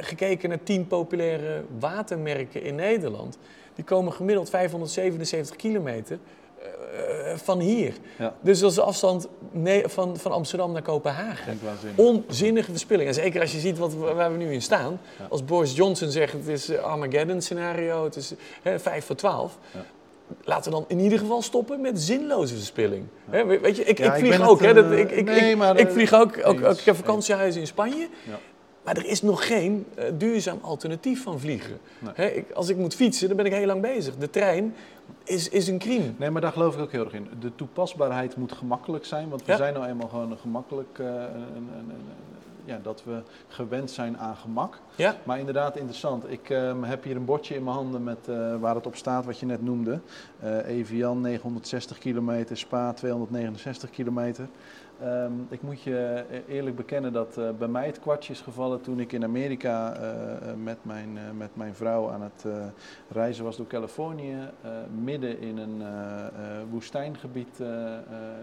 S2: gekeken naar tien populaire watermerken in Nederland. Die komen gemiddeld 577 kilometer eh, van hier.
S1: Ja.
S2: Dus dat is de afstand van, van Amsterdam naar Kopenhagen. Onzinnige verspilling. En zeker als je ziet wat, waar we nu in staan.
S1: Ja.
S2: Als Boris Johnson zegt het is eh, Armageddon scenario, het is hè, 5 voor 12.
S1: Ja.
S2: Laten we dan in ieder geval stoppen met zinloze verspilling. Weet je, ik,
S1: Ja,
S2: ik vlieg ook. hè,
S1: eh,
S2: ik, ik,
S1: nee,
S2: ik,
S1: eh,
S2: vlieg ook. ook, ik heb vakantiehuizen in Spanje.
S1: Ja.
S2: Maar er is nog geen eh, duurzaam alternatief van vliegen.
S1: Nee.
S2: Hè, ik, als ik moet fietsen, dan ben ik heel lang bezig. De trein is, is een crime.
S1: Nee, maar daar geloof ik ook heel erg in. De toepasbaarheid moet gemakkelijk zijn, want we
S2: Ja.
S1: zijn nou eenmaal gewoon een gemakkelijk, eh, een, een, ja, dat we gewend zijn aan gemak.
S2: Ja,
S1: Maar inderdaad interessant. Ik ehm, heb hier een bordje in mijn handen met, eh, waar het op staat wat je net noemde. Eh Evian 960 kilometer, Spa 269 kilometer. Ehm, ik moet je e- eerlijk bekennen dat eh, bij mij het kwartje is gevallen toen ik in Amerika eh, eh, met, mijn, eh, met mijn vrouw aan het eh, reizen was door Californië. eh, midden in een eh, eh, woestijngebied eh, eh,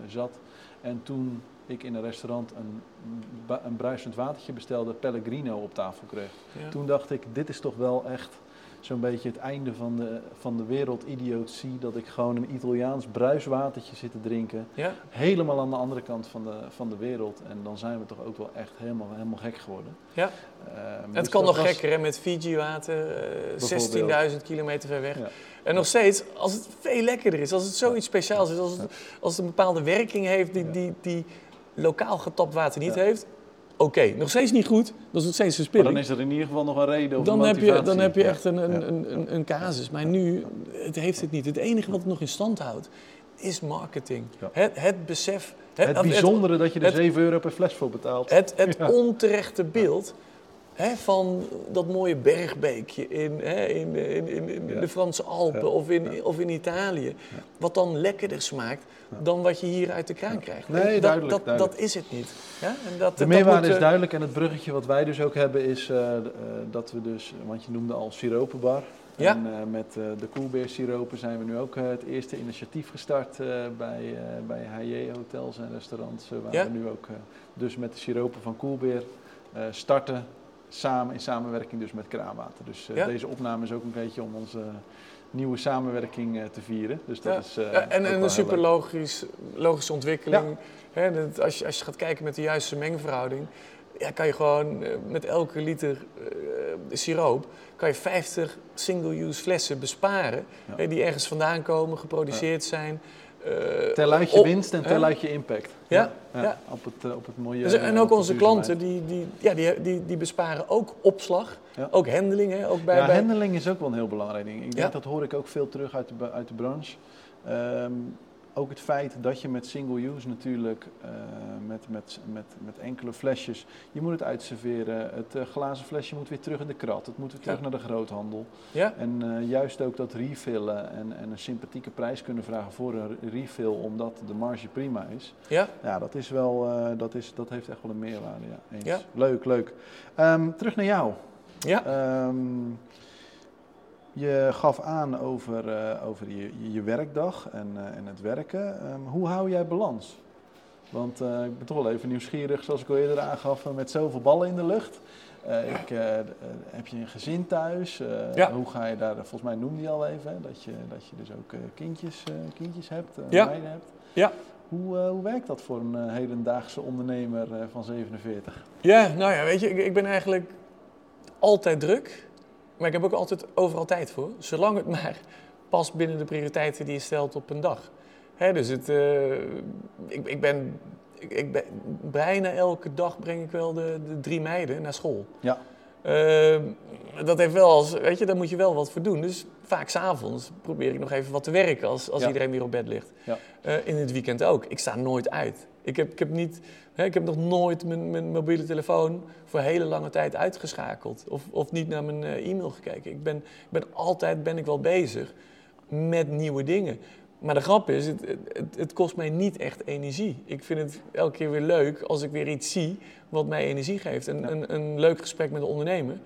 S1: zat. En toen ik in een restaurant een, een bruisend watertje bestelde, Pellegrino op tafel kreeg.
S2: ja.
S1: Toen dacht ik, dit is toch wel echt zo'n beetje het einde van de, van de wereldidiotie. Dat ik gewoon een Italiaans bruiswatertje zit te drinken.
S2: ja.
S1: Helemaal aan de andere kant van de, van de wereld. En dan zijn we toch ook wel echt helemaal, helemaal gek geworden.
S2: Ja.
S1: Ehm,
S2: Het
S1: dus
S2: kan nog
S1: was-
S2: gekker hè, met Fiji-water, eh 16.000 kilometer ver weg.
S1: Ja.
S2: En nog steeds, als het veel lekkerder is, als het zoiets speciaals is, als het, als het een bepaalde werking heeft die, die, die lokaal getapt water niet heeft, oké, nog steeds niet goed, dat is nog steeds
S1: Maar
S2: verspilling.
S1: dan is er in ieder geval nog een reden of
S2: Dan
S1: een
S2: heb, je, dan heb je echt een, een, een, een, een casus. Maar nu, het heeft het niet. Het enige wat het nog in stand houdt, is marketing.
S1: Ja.
S2: Het, het besef.
S1: Het
S2: of
S1: bijzondere dat je er
S2: het-
S1: 7 euro per fles voor betaalt.
S2: Het, het onterechte beeld hè, van dat mooie bergbeekje in, hè, in, in, in, in
S1: Ja.
S2: de Franse Alpen
S1: Ja.
S2: of, in,
S1: Ja.
S2: of in Italië. Wat dan lekkerder smaakt dan wat je hier uit de kraan krijgt.
S1: Nee,
S2: dat,
S1: duidelijk,
S2: Dat,
S1: duidelijk.
S2: dat is het niet. Ja? En dat,
S1: De meerwaarde
S2: moet,
S1: is
S2: eh,
S1: duidelijk en het bruggetje wat wij dus ook hebben is eh, eh, dat we dus, want je noemde al siropenbar.
S2: Ja.
S1: En met de Coolbeer siropen zijn we nu ook het eerste initiatief gestart bij, bij HJ hotels en restaurants. waar we nu ook dus met de siropen van Coolbeer eh, starten. Samen, in samenwerking dus met Kraanwater. Dus eh,
S2: Ja.
S1: deze opname is ook een beetje om onze nieuwe samenwerking eh, te vieren. Dus dat
S2: Ja.
S1: is, eh,
S2: Ja,
S1: ook
S2: en, en een super logisch, logische ontwikkeling. Hè, dat als, je, als je gaat kijken met de juiste mengverhouding, ja, kan je gewoon eh, met elke liter eh, siroop kan je 50 single-use flessen besparen. Hè, die ergens vandaan komen, geproduceerd zijn. Eh,
S1: Tel uit je
S2: op-
S1: winst en tel uit je impact.
S2: Ja, ja.
S1: Op, het, eh, op het mooie.
S2: Dus, en ook onze klanten, die, die, ja, die, die, die besparen ook opslag,
S1: Ja.
S2: ook handling. Hè, ook bij,
S1: ja,
S2: bij,
S1: handling is ook wel een heel belangrijk ding. Ik denk dat hoor ik ook veel terug uit de, uit de branche. Ehm, ook het feit dat je met single use natuurlijk, uh, met, met, met, met enkele flesjes, je moet het uitserveren. Het uh, glazen flesje moet weer terug in de krat. Het moet weer terug naar de groothandel.
S2: Ja.
S1: En uh, juist ook dat refillen en, en een sympathieke prijs kunnen vragen voor een refill, omdat de marge prima is.
S2: Ja.
S1: Ja, dat is wel, dat, is, dat heeft echt wel een meerwaarde. Ja. Eens.
S2: Ja.
S1: Leuk, leuk. Um, terug naar jou.
S2: Ja.
S1: Um, je gaf aan over, uh, over je, je, werkdag en, uh, en het werken. Um, hoe hou jij balans? Want uh, ik ben toch wel even nieuwsgierig, zoals ik al eerder aangaf, met zoveel ballen in de lucht. Ik, heb je een gezin thuis?
S2: Ja.
S1: Hoe ga je daar, volgens mij noemde je al even, hè, dat, je, dat je dus ook kindjes, kindjes hebt,
S2: ja.
S1: meiden hebt.
S2: Ja.
S1: Hoe, hoe werkt dat voor een hedendaagse ondernemer van 47?
S2: Ja, nou ja, weet je, ik, ik ben eigenlijk altijd druk. Maar ik heb ook altijd overal tijd voor, zolang het (laughs) maar past binnen de prioriteiten die je stelt op een dag. Hè, dus het, uh, ik, ik, ben, ik, ik, ben, bijna elke dag breng ik wel de, de drie meiden naar school.
S1: Ja.
S2: Uh, dat heeft wel als, weet je, daar moet je wel wat voor doen. Dus vaak s'avonds probeer ik nog even wat te werken als, als
S1: Ja.
S2: iedereen weer op bed ligt.
S1: Ja.
S2: Uh, in het weekend ook. Ik sta nooit uit. Ik heb, ik heb, niet, hè, ik heb nog nooit mijn, mijn mobiele telefoon voor hele lange tijd uitgeschakeld. Of, of niet naar mijn uh, e-mail gekeken. Ik ben, ik ben altijd ben ik wel bezig met nieuwe dingen. Maar de grap is, het, het, het, kost mij niet echt energie. Ik vind het elke keer weer leuk als ik weer iets zie wat mij energie geeft. En
S1: Ja.
S2: een, een leuk gesprek met een ondernemer,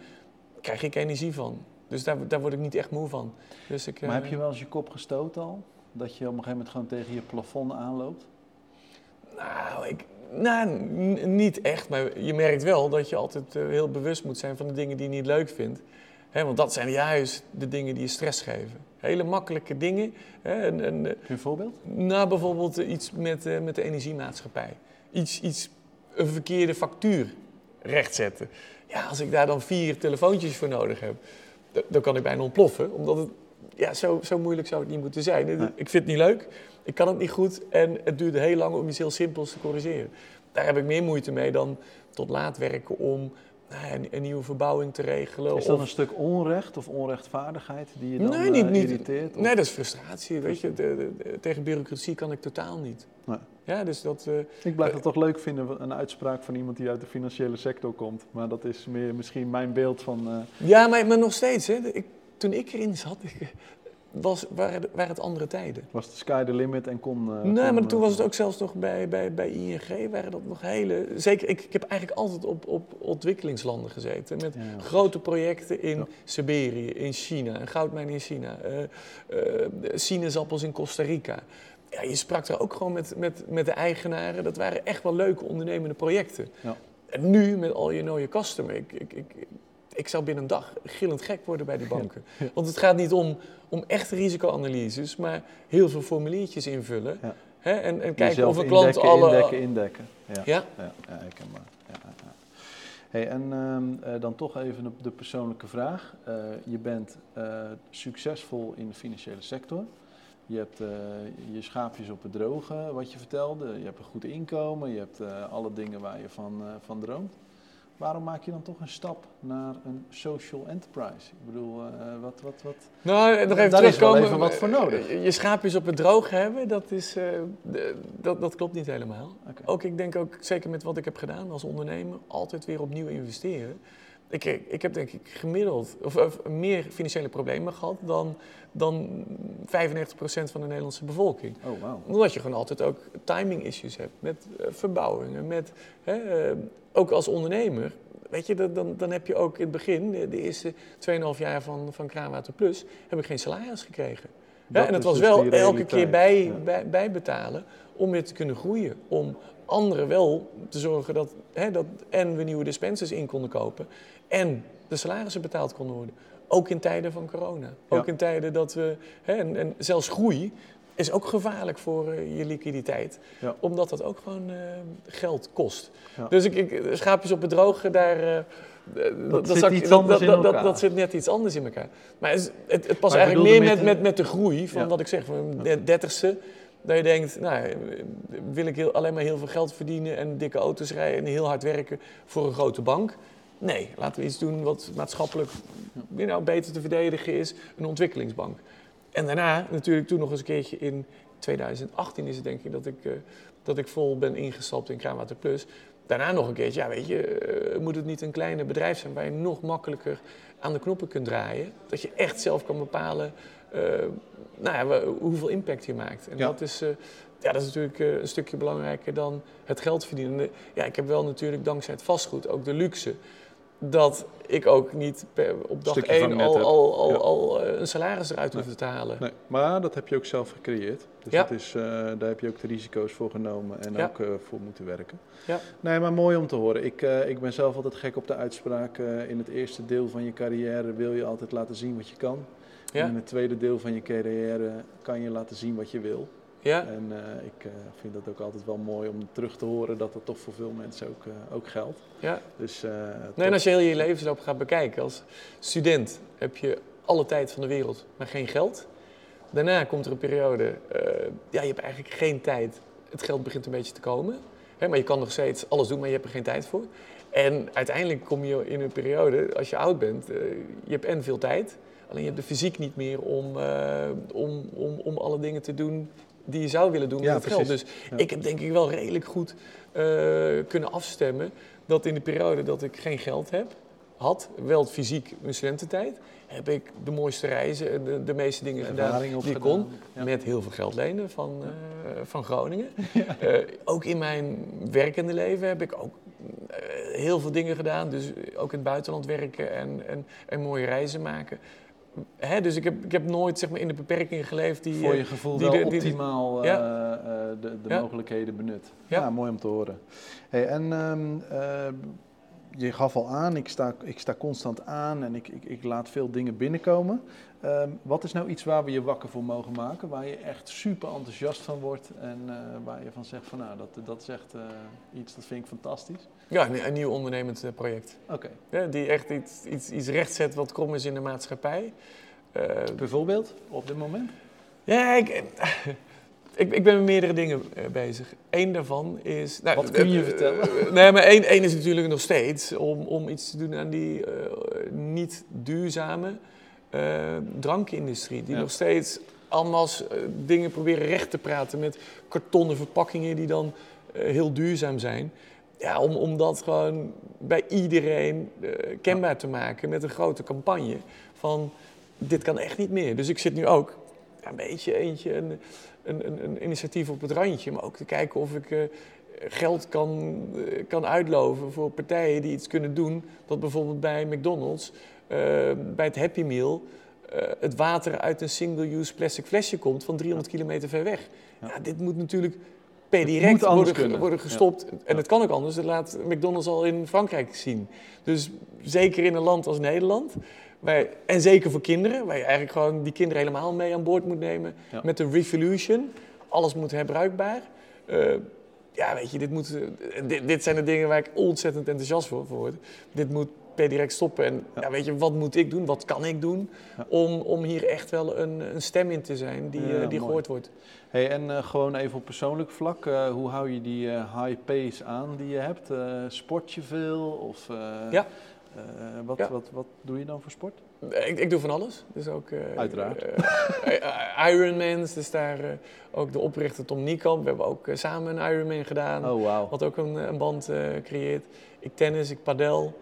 S2: krijg ik energie van. Dus daar, daar word ik niet echt moe van. Dus ik,
S1: Maar
S2: eh,
S1: heb je wel eens je kop gestoten al? Dat je op een gegeven moment gewoon tegen je plafond aanloopt?
S2: Nou, ik, nou niet echt. Maar je merkt wel dat je altijd eh, heel bewust moet zijn van de dingen die je niet leuk vindt. Want dat zijn juist de dingen die je stress geven. Hele makkelijke dingen. Hè, en, en,
S1: Heb je een voorbeeld?
S2: nou, bijvoorbeeld iets met, eh, met de energiemaatschappij. Iets, iets, een verkeerde factuur rechtzetten. Ja, als ik daar dan vier telefoontjes voor nodig heb, dan kan ik bijna ontploffen. Omdat het, ja, zo, zo moeilijk zou het niet moeten zijn. Ik vind het niet leuk, ik kan het niet goed en het duurde heel lang om iets heel simpels te corrigeren. Daar heb ik meer moeite mee dan tot laat werken om een, een nieuwe verbouwing te regelen.
S1: Is dat
S2: of-
S1: een stuk onrecht of onrechtvaardigheid die je dan
S2: Nee, niet-
S1: eh,
S2: niet.
S1: irriteert? Of-
S2: Nee, dat is frustratie. Weet je, de- de- de- tegen bureaucratie kan ik totaal niet.
S1: Nee.
S2: Ja, dus dat. eh,
S1: Ik blijf het toch leuk vinden, een uitspraak van iemand die uit de financiële sector komt. Maar dat is meer misschien mijn beeld van... eh,
S2: Ja, maar, maar nog steeds. Hè, ik, toen ik erin zat, (laughs) ik, was, waren, waren het andere tijden.
S1: was de sky the limit en kon... eh,
S2: nee,
S1: kon,
S2: maar toen
S1: eh,
S2: was het ook zelfs nog bij, bij, bij ING, waren dat nog hele... Zeker, ik, ik heb eigenlijk altijd op, op ontwikkelingslanden gezeten. Met
S1: Ja,
S2: grote projecten in
S1: Ja.
S2: Siberië, in China, een goudmijn in China, eh eh, sinaasappels in Costa Rica. Ja, je sprak daar ook gewoon met, met, met de eigenaren. Dat waren echt wel leuke ondernemende projecten.
S1: Ja.
S2: En nu met al je know customer, ik, ik, ik, ik zou binnen een dag gillend gek worden bij die banken.
S1: Ja.
S2: Want het gaat niet om, om echte risicoanalyses, maar heel veel formuliertjes invullen.
S1: Ja.
S2: Hè? En, en kijken of een klant
S1: indekken,
S2: alle...
S1: Indekken, indekken. Ja,
S2: Ja,
S1: ja, ja ja, ja. Hey, en ehm, eh, dan toch even op de persoonlijke vraag. Eh, je bent eh, succesvol in de financiële sector. Je hebt je schaapjes op het droge, wat je vertelde. Je hebt een goed inkomen. Je hebt alle dingen waar je van, van droomt. Waarom maak je dan toch een stap naar een social enterprise? Ik bedoel, eh, wat, wat, wat...
S2: nou, nog even
S1: Daar is wel
S2: terugkomen.
S1: even wat voor nodig.
S2: Eh, Je schaapjes op het droog hebben, dat, is, eh, dat, dat klopt niet helemaal. Ook ik denk ook, zeker met wat ik heb gedaan als ondernemer, altijd weer opnieuw investeren. Ik, ik heb denk ik gemiddeld, of, of meer financiële problemen gehad dan, dan 95% van de Nederlandse bevolking.
S1: Oh, wauw.
S2: Omdat je gewoon altijd ook timing issues hebt met eh, verbouwingen, met, hè, eh, ook als ondernemer. Weet je, dan, dan heb je ook in het begin, de, de eerste 2,5 jaar van, van Kraanwater Plus, heb ik geen salaris gekregen. Ja, en het was
S1: dus
S2: wel elke keer bij,
S1: ja.
S2: bij, bijbetalen om weer te kunnen groeien. Om anderen wel te zorgen dat, hè, dat en we nieuwe dispensers in konden kopen en de salarissen betaald konden worden. Ook in tijden van corona. Ook
S1: Ja.
S2: in tijden dat we, hè, en, en zelfs groei is ook gevaarlijk voor eh, je liquiditeit.
S1: Ja.
S2: Omdat dat ook gewoon eh, geld kost.
S1: Ja.
S2: Dus ik, ik, schaapjes op het droge, daar... eh,
S1: Dat
S2: dat,
S1: zit
S2: dat-
S1: anders
S2: dat, zit net iets anders in elkaar. Maar het, het, het past eigenlijk meer met,
S1: met
S2: met, de groei van wat ik zeg, van de dertigste. Dat je denkt, nou, wil ik heel, alleen maar heel veel geld verdienen en dikke auto's rijden en heel hard werken voor een grote bank? Nee, laten we iets doen wat maatschappelijk beter te verdedigen is, een ontwikkelingsbank. En daarna natuurlijk toen nog eens een keertje in 2018 is het denk ik dat ik, eh, dat ik vol ben ingestapt in Kraanwater Plus. Daarna nog een keertje, ja weet je, eh, moet het niet een kleine bedrijf zijn waar je nog makkelijker aan de knoppen kunt draaien. Dat je echt zelf kan bepalen nou ja, hoeveel impact je maakt. En
S1: Ja.
S2: dat, is, eh, ja, dat is natuurlijk eh, een stukje belangrijker dan het geld verdienen. En, eh, Ja, ik heb wel natuurlijk dankzij het vastgoed ook de luxe dat ik ook niet per- op dag
S1: Stukje
S2: 1
S1: vangnet
S2: al, al, al,
S1: Ja.
S2: al eh, een salaris eruit
S1: Nee.
S2: hoefde te halen.
S1: Nee, maar dat heb je ook zelf gecreëerd. Dus
S2: Ja.
S1: dat is, eh, daar heb je ook de risico's voor genomen en
S2: Ja.
S1: ook eh, voor moeten werken.
S2: Ja.
S1: Nee, maar mooi om te horen. Ik, eh, ik ben zelf altijd gek op de uitspraak. eh, in het eerste deel van je carrière wil je altijd laten zien wat je kan.
S2: Ja.
S1: En in het tweede deel van je carrière kan je laten zien wat je wil.
S2: Ja?
S1: En eh, ik eh, vind dat ook altijd wel mooi om terug te horen dat dat toch voor veel mensen ook, eh, ook geldt.
S2: Ja.
S1: Dus,
S2: Nee, en als je heel je levensloop gaat bekijken, als student heb je alle tijd van de wereld, maar geen geld. Daarna komt er een periode, ja, je hebt eigenlijk geen tijd. Het geld begint een beetje te komen. Hè, maar je kan nog steeds alles doen, maar je hebt er geen tijd voor. En uiteindelijk kom je in een periode, als je oud bent, je hebt en veel tijd. Alleen je hebt de fysiek niet meer om, eh, om, om, om alle dingen te doen die je zou willen doen
S1: Ja,
S2: met het geld. Dus
S1: Ja.
S2: ik heb denk ik wel redelijk goed eh, kunnen afstemmen dat in de periode dat ik geen geld heb, had, wel fysiek mijn studententijd, heb ik de mooiste reizen en de, de meeste dingen gedaan die ik kon.
S1: Ja.
S2: Met heel veel geld lenen van, eh, van Groningen. (laughs) Ook in mijn werkende leven heb ik ook heel veel dingen gedaan. Dus ook in het buitenland werken en, en, en mooie reizen maken. Hè, dus ik heb, ik heb nooit zeg maar, in de beperkingen geleefd die...
S1: voor
S2: eh,
S1: je gevoel
S2: die
S1: wel
S2: de- die-
S1: optimaal eh,
S2: Ja.
S1: eh, de, de
S2: Ja.
S1: mogelijkheden benut.
S2: Ja.
S1: Ja. mooi om te horen. Hey, en ehm, eh, je gaf al aan, ik sta, ik sta constant aan en ik, ik, ik laat veel dingen binnenkomen. Ehm, wat is nou iets waar we je wakker voor mogen maken? Waar je echt super enthousiast van wordt en eh, waar je van zegt van nou, dat, dat is echt eh, iets, dat vind ik fantastisch.
S2: Ja, een, een nieuw ondernemend eh, project.
S1: Oké,
S2: Ja, die echt iets, iets, iets rechtzet wat krom is in de maatschappij. Eh,
S1: bijvoorbeeld op dit moment?
S2: ja, ik, (laughs) ik, ik ben met meerdere dingen eh, bezig. Eén daarvan is... Nou,
S1: Wat kun je
S2: eh,
S1: vertellen?
S2: eh, nee, maar één, één is natuurlijk nog steeds om, om iets te doen aan die eh, niet duurzame eh, drankindustrie. Die
S1: Ja.
S2: nog steeds allemaal eh, dingen proberen recht te praten met kartonnen verpakkingen die dan eh, heel duurzaam zijn. Ja, om, om dat gewoon bij iedereen eh, kenbaar te maken met een grote campagne van dit kan echt niet meer. Dus ik zit nu ook ja, een beetje eentje, een, een, een, een initiatief op het randje, maar ook te kijken of ik eh, geld kan, eh, kan uitloven voor partijen die iets kunnen doen. Dat bijvoorbeeld bij McDonald's, bij het Happy Meal, het water uit een single-use plastic flesje komt van 300 kilometer ver weg.
S1: Ja.
S2: dit moet natuurlijk per direct worden, worden gestopt. En het kan ook anders, dat laat McDonald's al in Frankrijk zien. Dus zeker in een land als Nederland, wij, en zeker voor kinderen, waar je eigenlijk gewoon die kinderen helemaal mee aan boord moet nemen
S1: Ja.
S2: met de revolution. Alles moet herbruikbaar. Eh, ja, weet je, dit, moet, eh, dit, dit zijn de dingen waar ik ontzettend enthousiast voor, voor word. Dit moet per direct stoppen. En
S1: Ja.
S2: weet je, wat moet ik doen? Wat kan ik doen om, om hier echt wel een, een stem in te zijn die, eh, die
S1: mooi.
S2: gehoord wordt?
S1: Hey, en eh, gewoon even op persoonlijk vlak, eh, hoe hou je die high pace aan die je hebt? Sport je veel? Of,
S2: Ja.
S1: wat,
S2: Ja.
S1: Wat, wat doe je dan voor sport?
S2: Ik, ik doe van alles. Dus ook,
S1: Uiteraard.
S2: eh, Ironmans, dus daar ook de oprichter Tom Niekamp. We hebben ook samen een Ironman gedaan.
S1: Oh.
S2: Wat ook een, een band creëert. Ik tennis, ik padel.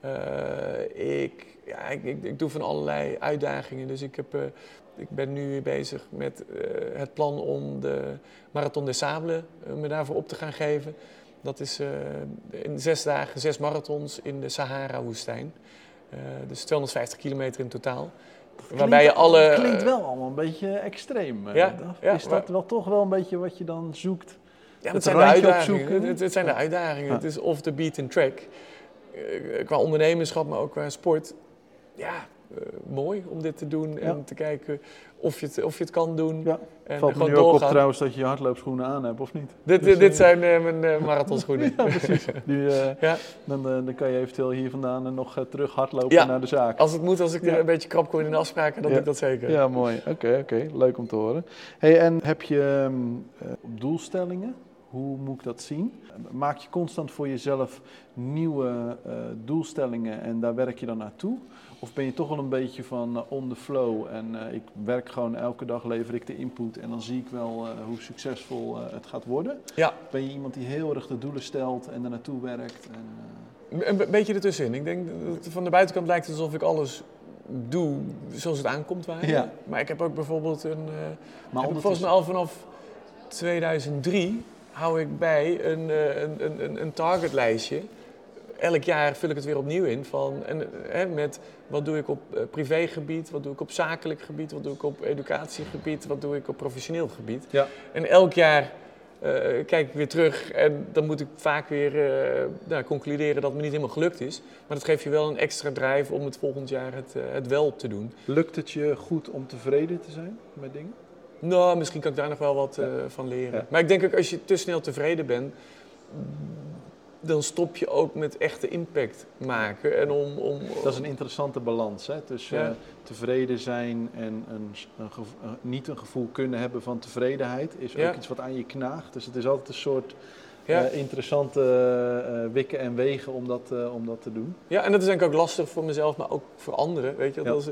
S2: Eh, ik, ja, ik, ik, ik doe van allerlei uitdagingen. Dus ik, heb, eh, ik ben nu bezig met eh, het plan om de Marathon des Sables me daarvoor op te gaan geven. Dat is in zes dagen, zes marathons in de Sahara-woestijn. Dus 250 kilometer in totaal. waarbij je alle...
S1: Het klinkt wel allemaal een beetje extreem.
S2: Ja,
S1: is dat
S2: maar-
S1: wel toch wel een beetje wat je dan zoekt?
S2: Ja,
S1: Het
S2: het zijn de uitdagingen. Het, het zijn de uitdagingen. Het is off the beaten track. Eh, qua ondernemerschap, maar ook qua sport. Ja, eh, mooi om dit te doen en
S1: Ja.
S2: te kijken of je het, of je het kan doen.
S1: Ja.
S2: En
S1: Valt me
S2: gewoon
S1: nu ook op
S2: doorgaan.
S1: trouwens dat je je hardloopschoenen aan hebt, of niet?
S2: Dit,
S1: Dus,
S2: dit
S1: eh,
S2: zijn eh, mijn eh, marathonschoenen. (laughs)
S1: Ja, precies. Die, eh, (laughs)
S2: Ja.
S1: dan, dan kan je eventueel hier vandaan nog terug hardlopen
S2: Ja.
S1: naar de zaak.
S2: Als het moet, als ik er
S1: Ja.
S2: een beetje krap kom in de afspraken, dan
S1: Ja.
S2: doe ik dat zeker.
S1: Ja, mooi. Oké, oké. Leuk om te horen. Hey, en heb je ehm, eh, doelstellingen Hoe moet ik dat zien? Maak je constant voor jezelf nieuwe uh, doelstellingen en daar werk je dan naartoe? Of ben je toch wel een beetje van uh, on the flow en uh, ik werk gewoon elke dag, lever ik de input en dan zie ik wel hoe succesvol het gaat worden?
S2: Ja.
S1: Ben je iemand die heel erg de doelen stelt en er naartoe werkt? En,
S2: een beetje ertussenin. Ik denk dat van de buitenkant lijkt het alsof ik alles doe zoals het aankomt. Waar.
S1: Ja.
S2: Maar ik heb ook bijvoorbeeld een. Maar volgens mij al vanaf 2003 hou ik bij een, een, een, een targetlijstje. Elk jaar vul ik het weer opnieuw in. Van, en, hè, met wat doe ik op privégebied, wat doe ik op zakelijk gebied, wat doe ik op educatiegebied, wat doe ik op professioneel gebied.
S1: Ja.
S2: En elk jaar uh, kijk ik weer terug en dan moet ik vaak weer uh, nou, concluderen dat het me niet helemaal gelukt is. Maar dat geeft je wel een extra drive om het volgend jaar het, uh, het wel te doen.
S1: Lukt het je goed om tevreden te zijn met dingen?
S2: Nou, misschien kan ik daar nog wel wat ja. van leren. Maar ik denk ook als je te snel tevreden bent, dan stop je ook met echte impact maken. En om, om,
S1: dat is een interessante balans hè? tussen ja. tevreden zijn en een, een gevo niet een gevoel kunnen hebben van tevredenheid. Is ook iets wat aan je knaagt. Dus het is altijd een soort uh, interessante uh, wikken en wegen om dat, uh, om dat te doen.
S2: Ja, en dat is denk ik ook lastig voor mezelf, maar ook voor anderen. Weet je? Als,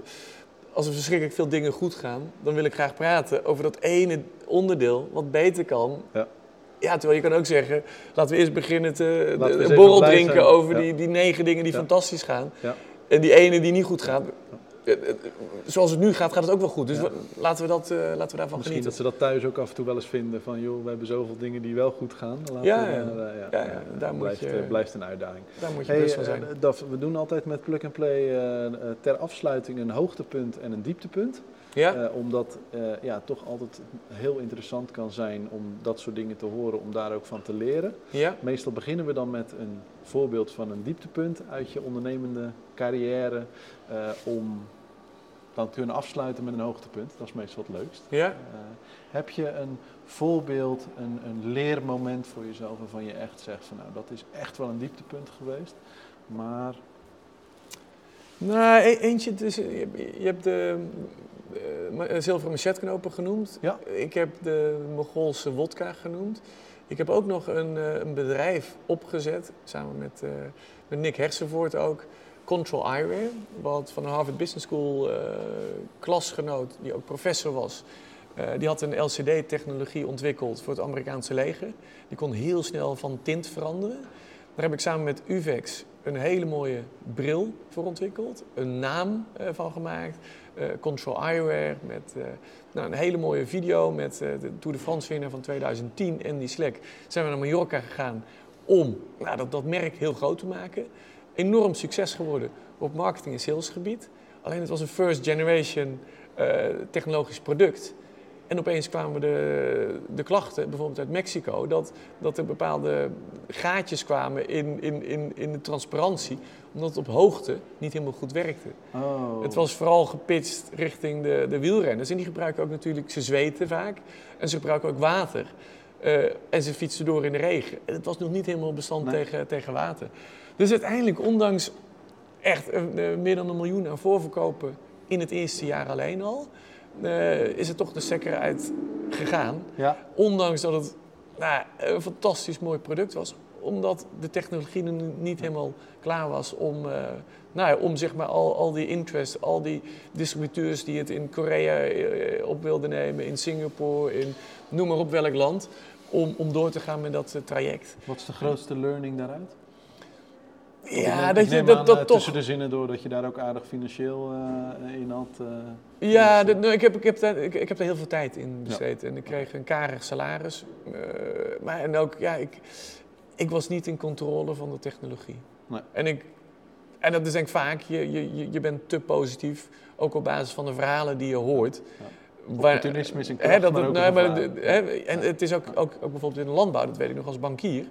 S2: als er verschrikkelijk veel dingen goed gaan, dan wil ik graag praten over dat ene onderdeel wat beter kan.
S1: Ja.
S2: Ja, terwijl je kan ook zeggen, laten we eerst beginnen te de, een borrel drinken over die, die negen dingen die fantastisch gaan.
S1: Ja.
S2: En die ene die niet goed gaat. Zoals het nu gaat, gaat het ook wel goed. Dus laten, we dat, uh, laten we daarvan
S1: Misschien
S2: genieten.
S1: dat ze dat thuis ook af en toe wel eens vinden van, joh, we hebben zoveel dingen die wel goed gaan. Laten
S2: ja,
S1: we,
S2: ja.
S1: Uh,
S2: ja, ja, daar
S1: blijft,
S2: moet je,
S1: blijft een uitdaging.
S2: Daar moet je
S1: hey,
S2: best van zijn.
S1: Daf, we doen altijd met Plug and Play ter afsluiting een hoogtepunt en een dieptepunt.
S2: Ja?
S1: Uh, omdat uh, ja, toch altijd heel interessant kan zijn om dat soort dingen te horen, om daar ook van te leren.
S2: Ja?
S1: Meestal beginnen we dan met een voorbeeld van een dieptepunt uit je ondernemende carrière, uh, om dan kunnen afsluiten met een hoogtepunt. Dat is meestal het leukst.
S2: Ja?
S1: heb je een voorbeeld, een, een leermoment voor jezelf waarvan je echt zegt van nou dat is echt wel een dieptepunt geweest, maar
S2: nou, e eentje, dus, je, je hebt de uh, zilveren machetknopen genoemd.
S1: Ja.
S2: Ik heb de Mogolse wodka genoemd. Ik heb ook nog een, een bedrijf opgezet, samen met, uh, met Nick Hersenvoort ook. Control Eyewear, wat van de Harvard Business School klasgenoot, die ook professor was. die had een LCD-technologie ontwikkeld voor het Amerikaanse leger. Die kon heel snel van tint veranderen. Daar heb ik samen met UVEX een hele mooie bril voor ontwikkeld, een naam uh, van gemaakt. Control Eyewear met nou, een hele mooie video met de Tour de France winnaar van 2010, Andy Slek. Zijn we naar Mallorca gegaan om nou, dat, dat merk heel groot te maken. Enorm succes geworden op marketing- en salesgebied. Alleen het was een first generation technologisch product. En opeens kwamen de, de klachten, bijvoorbeeld uit Mexico, dat, dat er bepaalde gaatjes kwamen in, in, in, in de transparantie, omdat het op hoogte niet helemaal goed werkte.
S1: Oh.
S2: Het was vooral gepitcht richting de, de wielrenners. En die gebruiken ook natuurlijk, ze zweten vaak en ze gebruiken ook water. Uh, en ze fietsen door in de regen. En het was nog niet helemaal bestand
S1: Nee.
S2: tegen, tegen water. Dus uiteindelijk, ondanks echt uh, meer dan een miljoen aan voorverkopen in het eerste jaar alleen al, uh, is het toch de stekker uit gegaan.
S1: Ja.
S2: Ondanks dat het nou, een fantastisch mooi product was. Omdat de technologie nu niet helemaal klaar was om, uh, nou ja, om zeg maar al, al die interest, al die distributeurs die het in Korea uh, op wilden nemen, in Singapore, in noem maar op welk land, om, om door te gaan met dat traject.
S1: Wat is de grootste learning daaruit?
S2: Ja, dat je dat, dat toch.
S1: tussen de zinnen door dat je daar ook aardig financieel uh, in had. Uh,
S2: Ja, dat, nou, ik, heb, ik, heb ik, ik heb daar heel veel tijd in besteed. Ja. En ik kreeg een karig salaris. maar en ook, ja, ik, ik was niet in controle van de technologie.
S1: Nee.
S2: En, ik, en dat is denk ik vaak, je, je, je bent te positief, ook op basis van de verhalen die je hoort.
S1: Ja. Opportunisme is een kracht,
S2: hè, dat,
S1: maar ook gevaar.
S2: hè, En het is ook, ook, ook bijvoorbeeld in de landbouw, dat weet ik nog als bankier.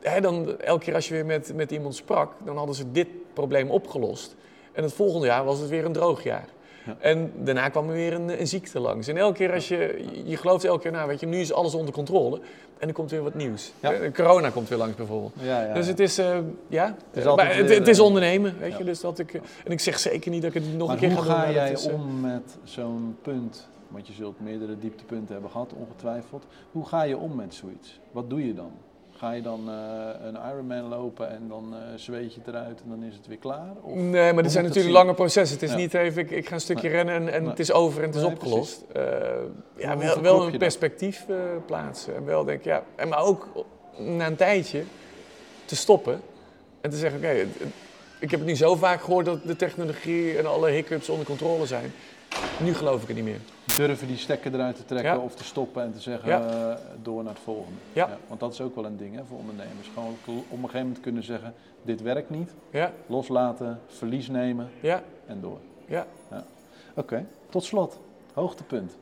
S2: Hè, dan, elke keer als je weer met, met iemand sprak, dan hadden ze dit probleem opgelost. En het volgende jaar was het weer een droog jaar.
S1: Ja.
S2: En daarna kwam er weer een, een, ziekte langs. En elke keer als je, je gelooft elke keer, nou weet je, nu is alles onder controle. En er komt weer wat nieuws.
S1: Ja.
S2: Eh, Corona komt weer langs bijvoorbeeld.
S1: Ja,
S2: Dus het is, uh, ja,
S1: Het is
S2: maar
S1: altijd
S2: het, is
S1: eh,
S2: ondernemen, weet je. Dus dat ik, eh, en ik zeg zeker niet dat ik het nog
S1: Maar
S2: een keer
S1: hoe
S2: ga doen.
S1: ga
S2: maar
S1: jij
S2: is, eh,
S1: om met zo'n punt Want je zult meerdere dieptepunten hebben gehad, ongetwijfeld. Hoe ga je om met zoiets? Wat doe je dan? Ga je dan uh, een Ironman lopen en dan uh, zweet je het eruit en dan is het weer klaar?
S2: Of, nee, maar dit zijn natuurlijk lange processen. Het is niet even, ik, ik, ga een stukje rennen en, en het is over en het is nee, opgelost. Uh, ja, wel, wel een perspectief plaatsen. En wel denk ja, en maar ook na een tijdje te stoppen en te zeggen, oké, okay, ik heb het nu zo vaak gehoord dat de technologie en alle hiccups onder controle zijn. Nu geloof ik het niet meer.
S1: Durven die stekker eruit te trekken of te stoppen en te zeggen ja. uh, door naar het volgende. Ja. Want dat is ook wel een ding hè, voor ondernemers. Gewoon op een gegeven moment kunnen zeggen, dit werkt niet. Ja. Loslaten, verlies nemen ja. en door. Ja. ja. Oké, okay. tot slot, hoogtepunt.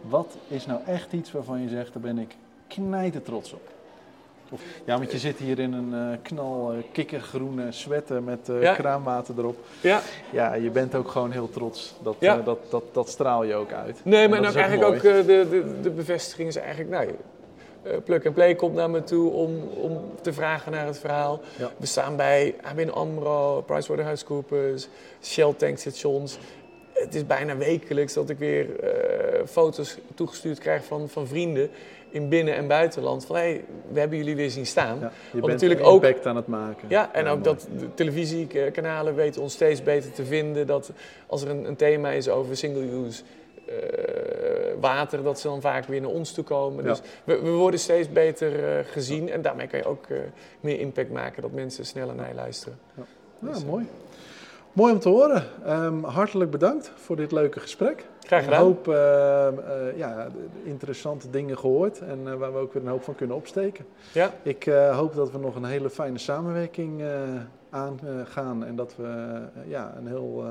S1: Wat is nou echt iets waarvan je zegt, daar ben ik knijter trots op? Ja, want je zit hier in een uh, knal uh, kikkergroene sweater met uh, kraanwater erop. Ja. ja, je bent ook gewoon heel trots. Dat, ja. dat, dat, dat straal je ook uit.
S2: Nee, maar ook eigenlijk ook de, de, de bevestiging is eigenlijk... Nou, Plug and Play komt naar me toe om, om te vragen naar het verhaal. Ja. We staan bij ABN AMRO, PricewaterhouseCoopers, Shell tankstations. Het is bijna wekelijks dat ik weer foto's toegestuurd krijg van, van vrienden in binnen- en buitenland. Van hey, we hebben jullie weer zien staan. Ja,
S1: je bent natuurlijk ook impact aan het maken.
S2: Ja, en ook dat de televisiekanalen weten ons steeds beter te vinden. Dat als er een, een thema is over single-use uh, water, dat ze dan vaak weer naar ons toe komen. Dus we, we, worden steeds beter uh, gezien en daarmee kan je ook uh, meer impact maken dat mensen sneller naar je luisteren.
S1: Ja, dus, mooi. Mooi om te horen. Um, hartelijk bedankt voor dit leuke gesprek.
S2: Graag gedaan.
S1: Een hoop uh, uh, ja, interessante dingen gehoord en uh, waar we ook weer een hoop van kunnen opsteken. Ja. Ik hoop dat we nog een hele fijne samenwerking aangaan en dat we ja, een heel,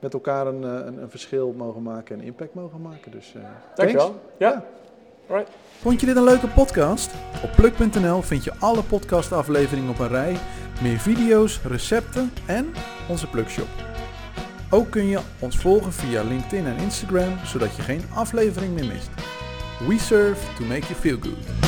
S1: met elkaar een, een, een, verschil mogen maken en impact mogen maken. Dus,
S2: Dankjewel. Ja. ja.
S1: Right. Vond je dit een leuke podcast? Op pluk.nl vind je alle podcastafleveringen op een rij, meer video's, recepten en onze Plugshop. Ook kun je ons volgen via LinkedIn en Instagram, zodat je geen aflevering meer mist. We serve to make you feel good.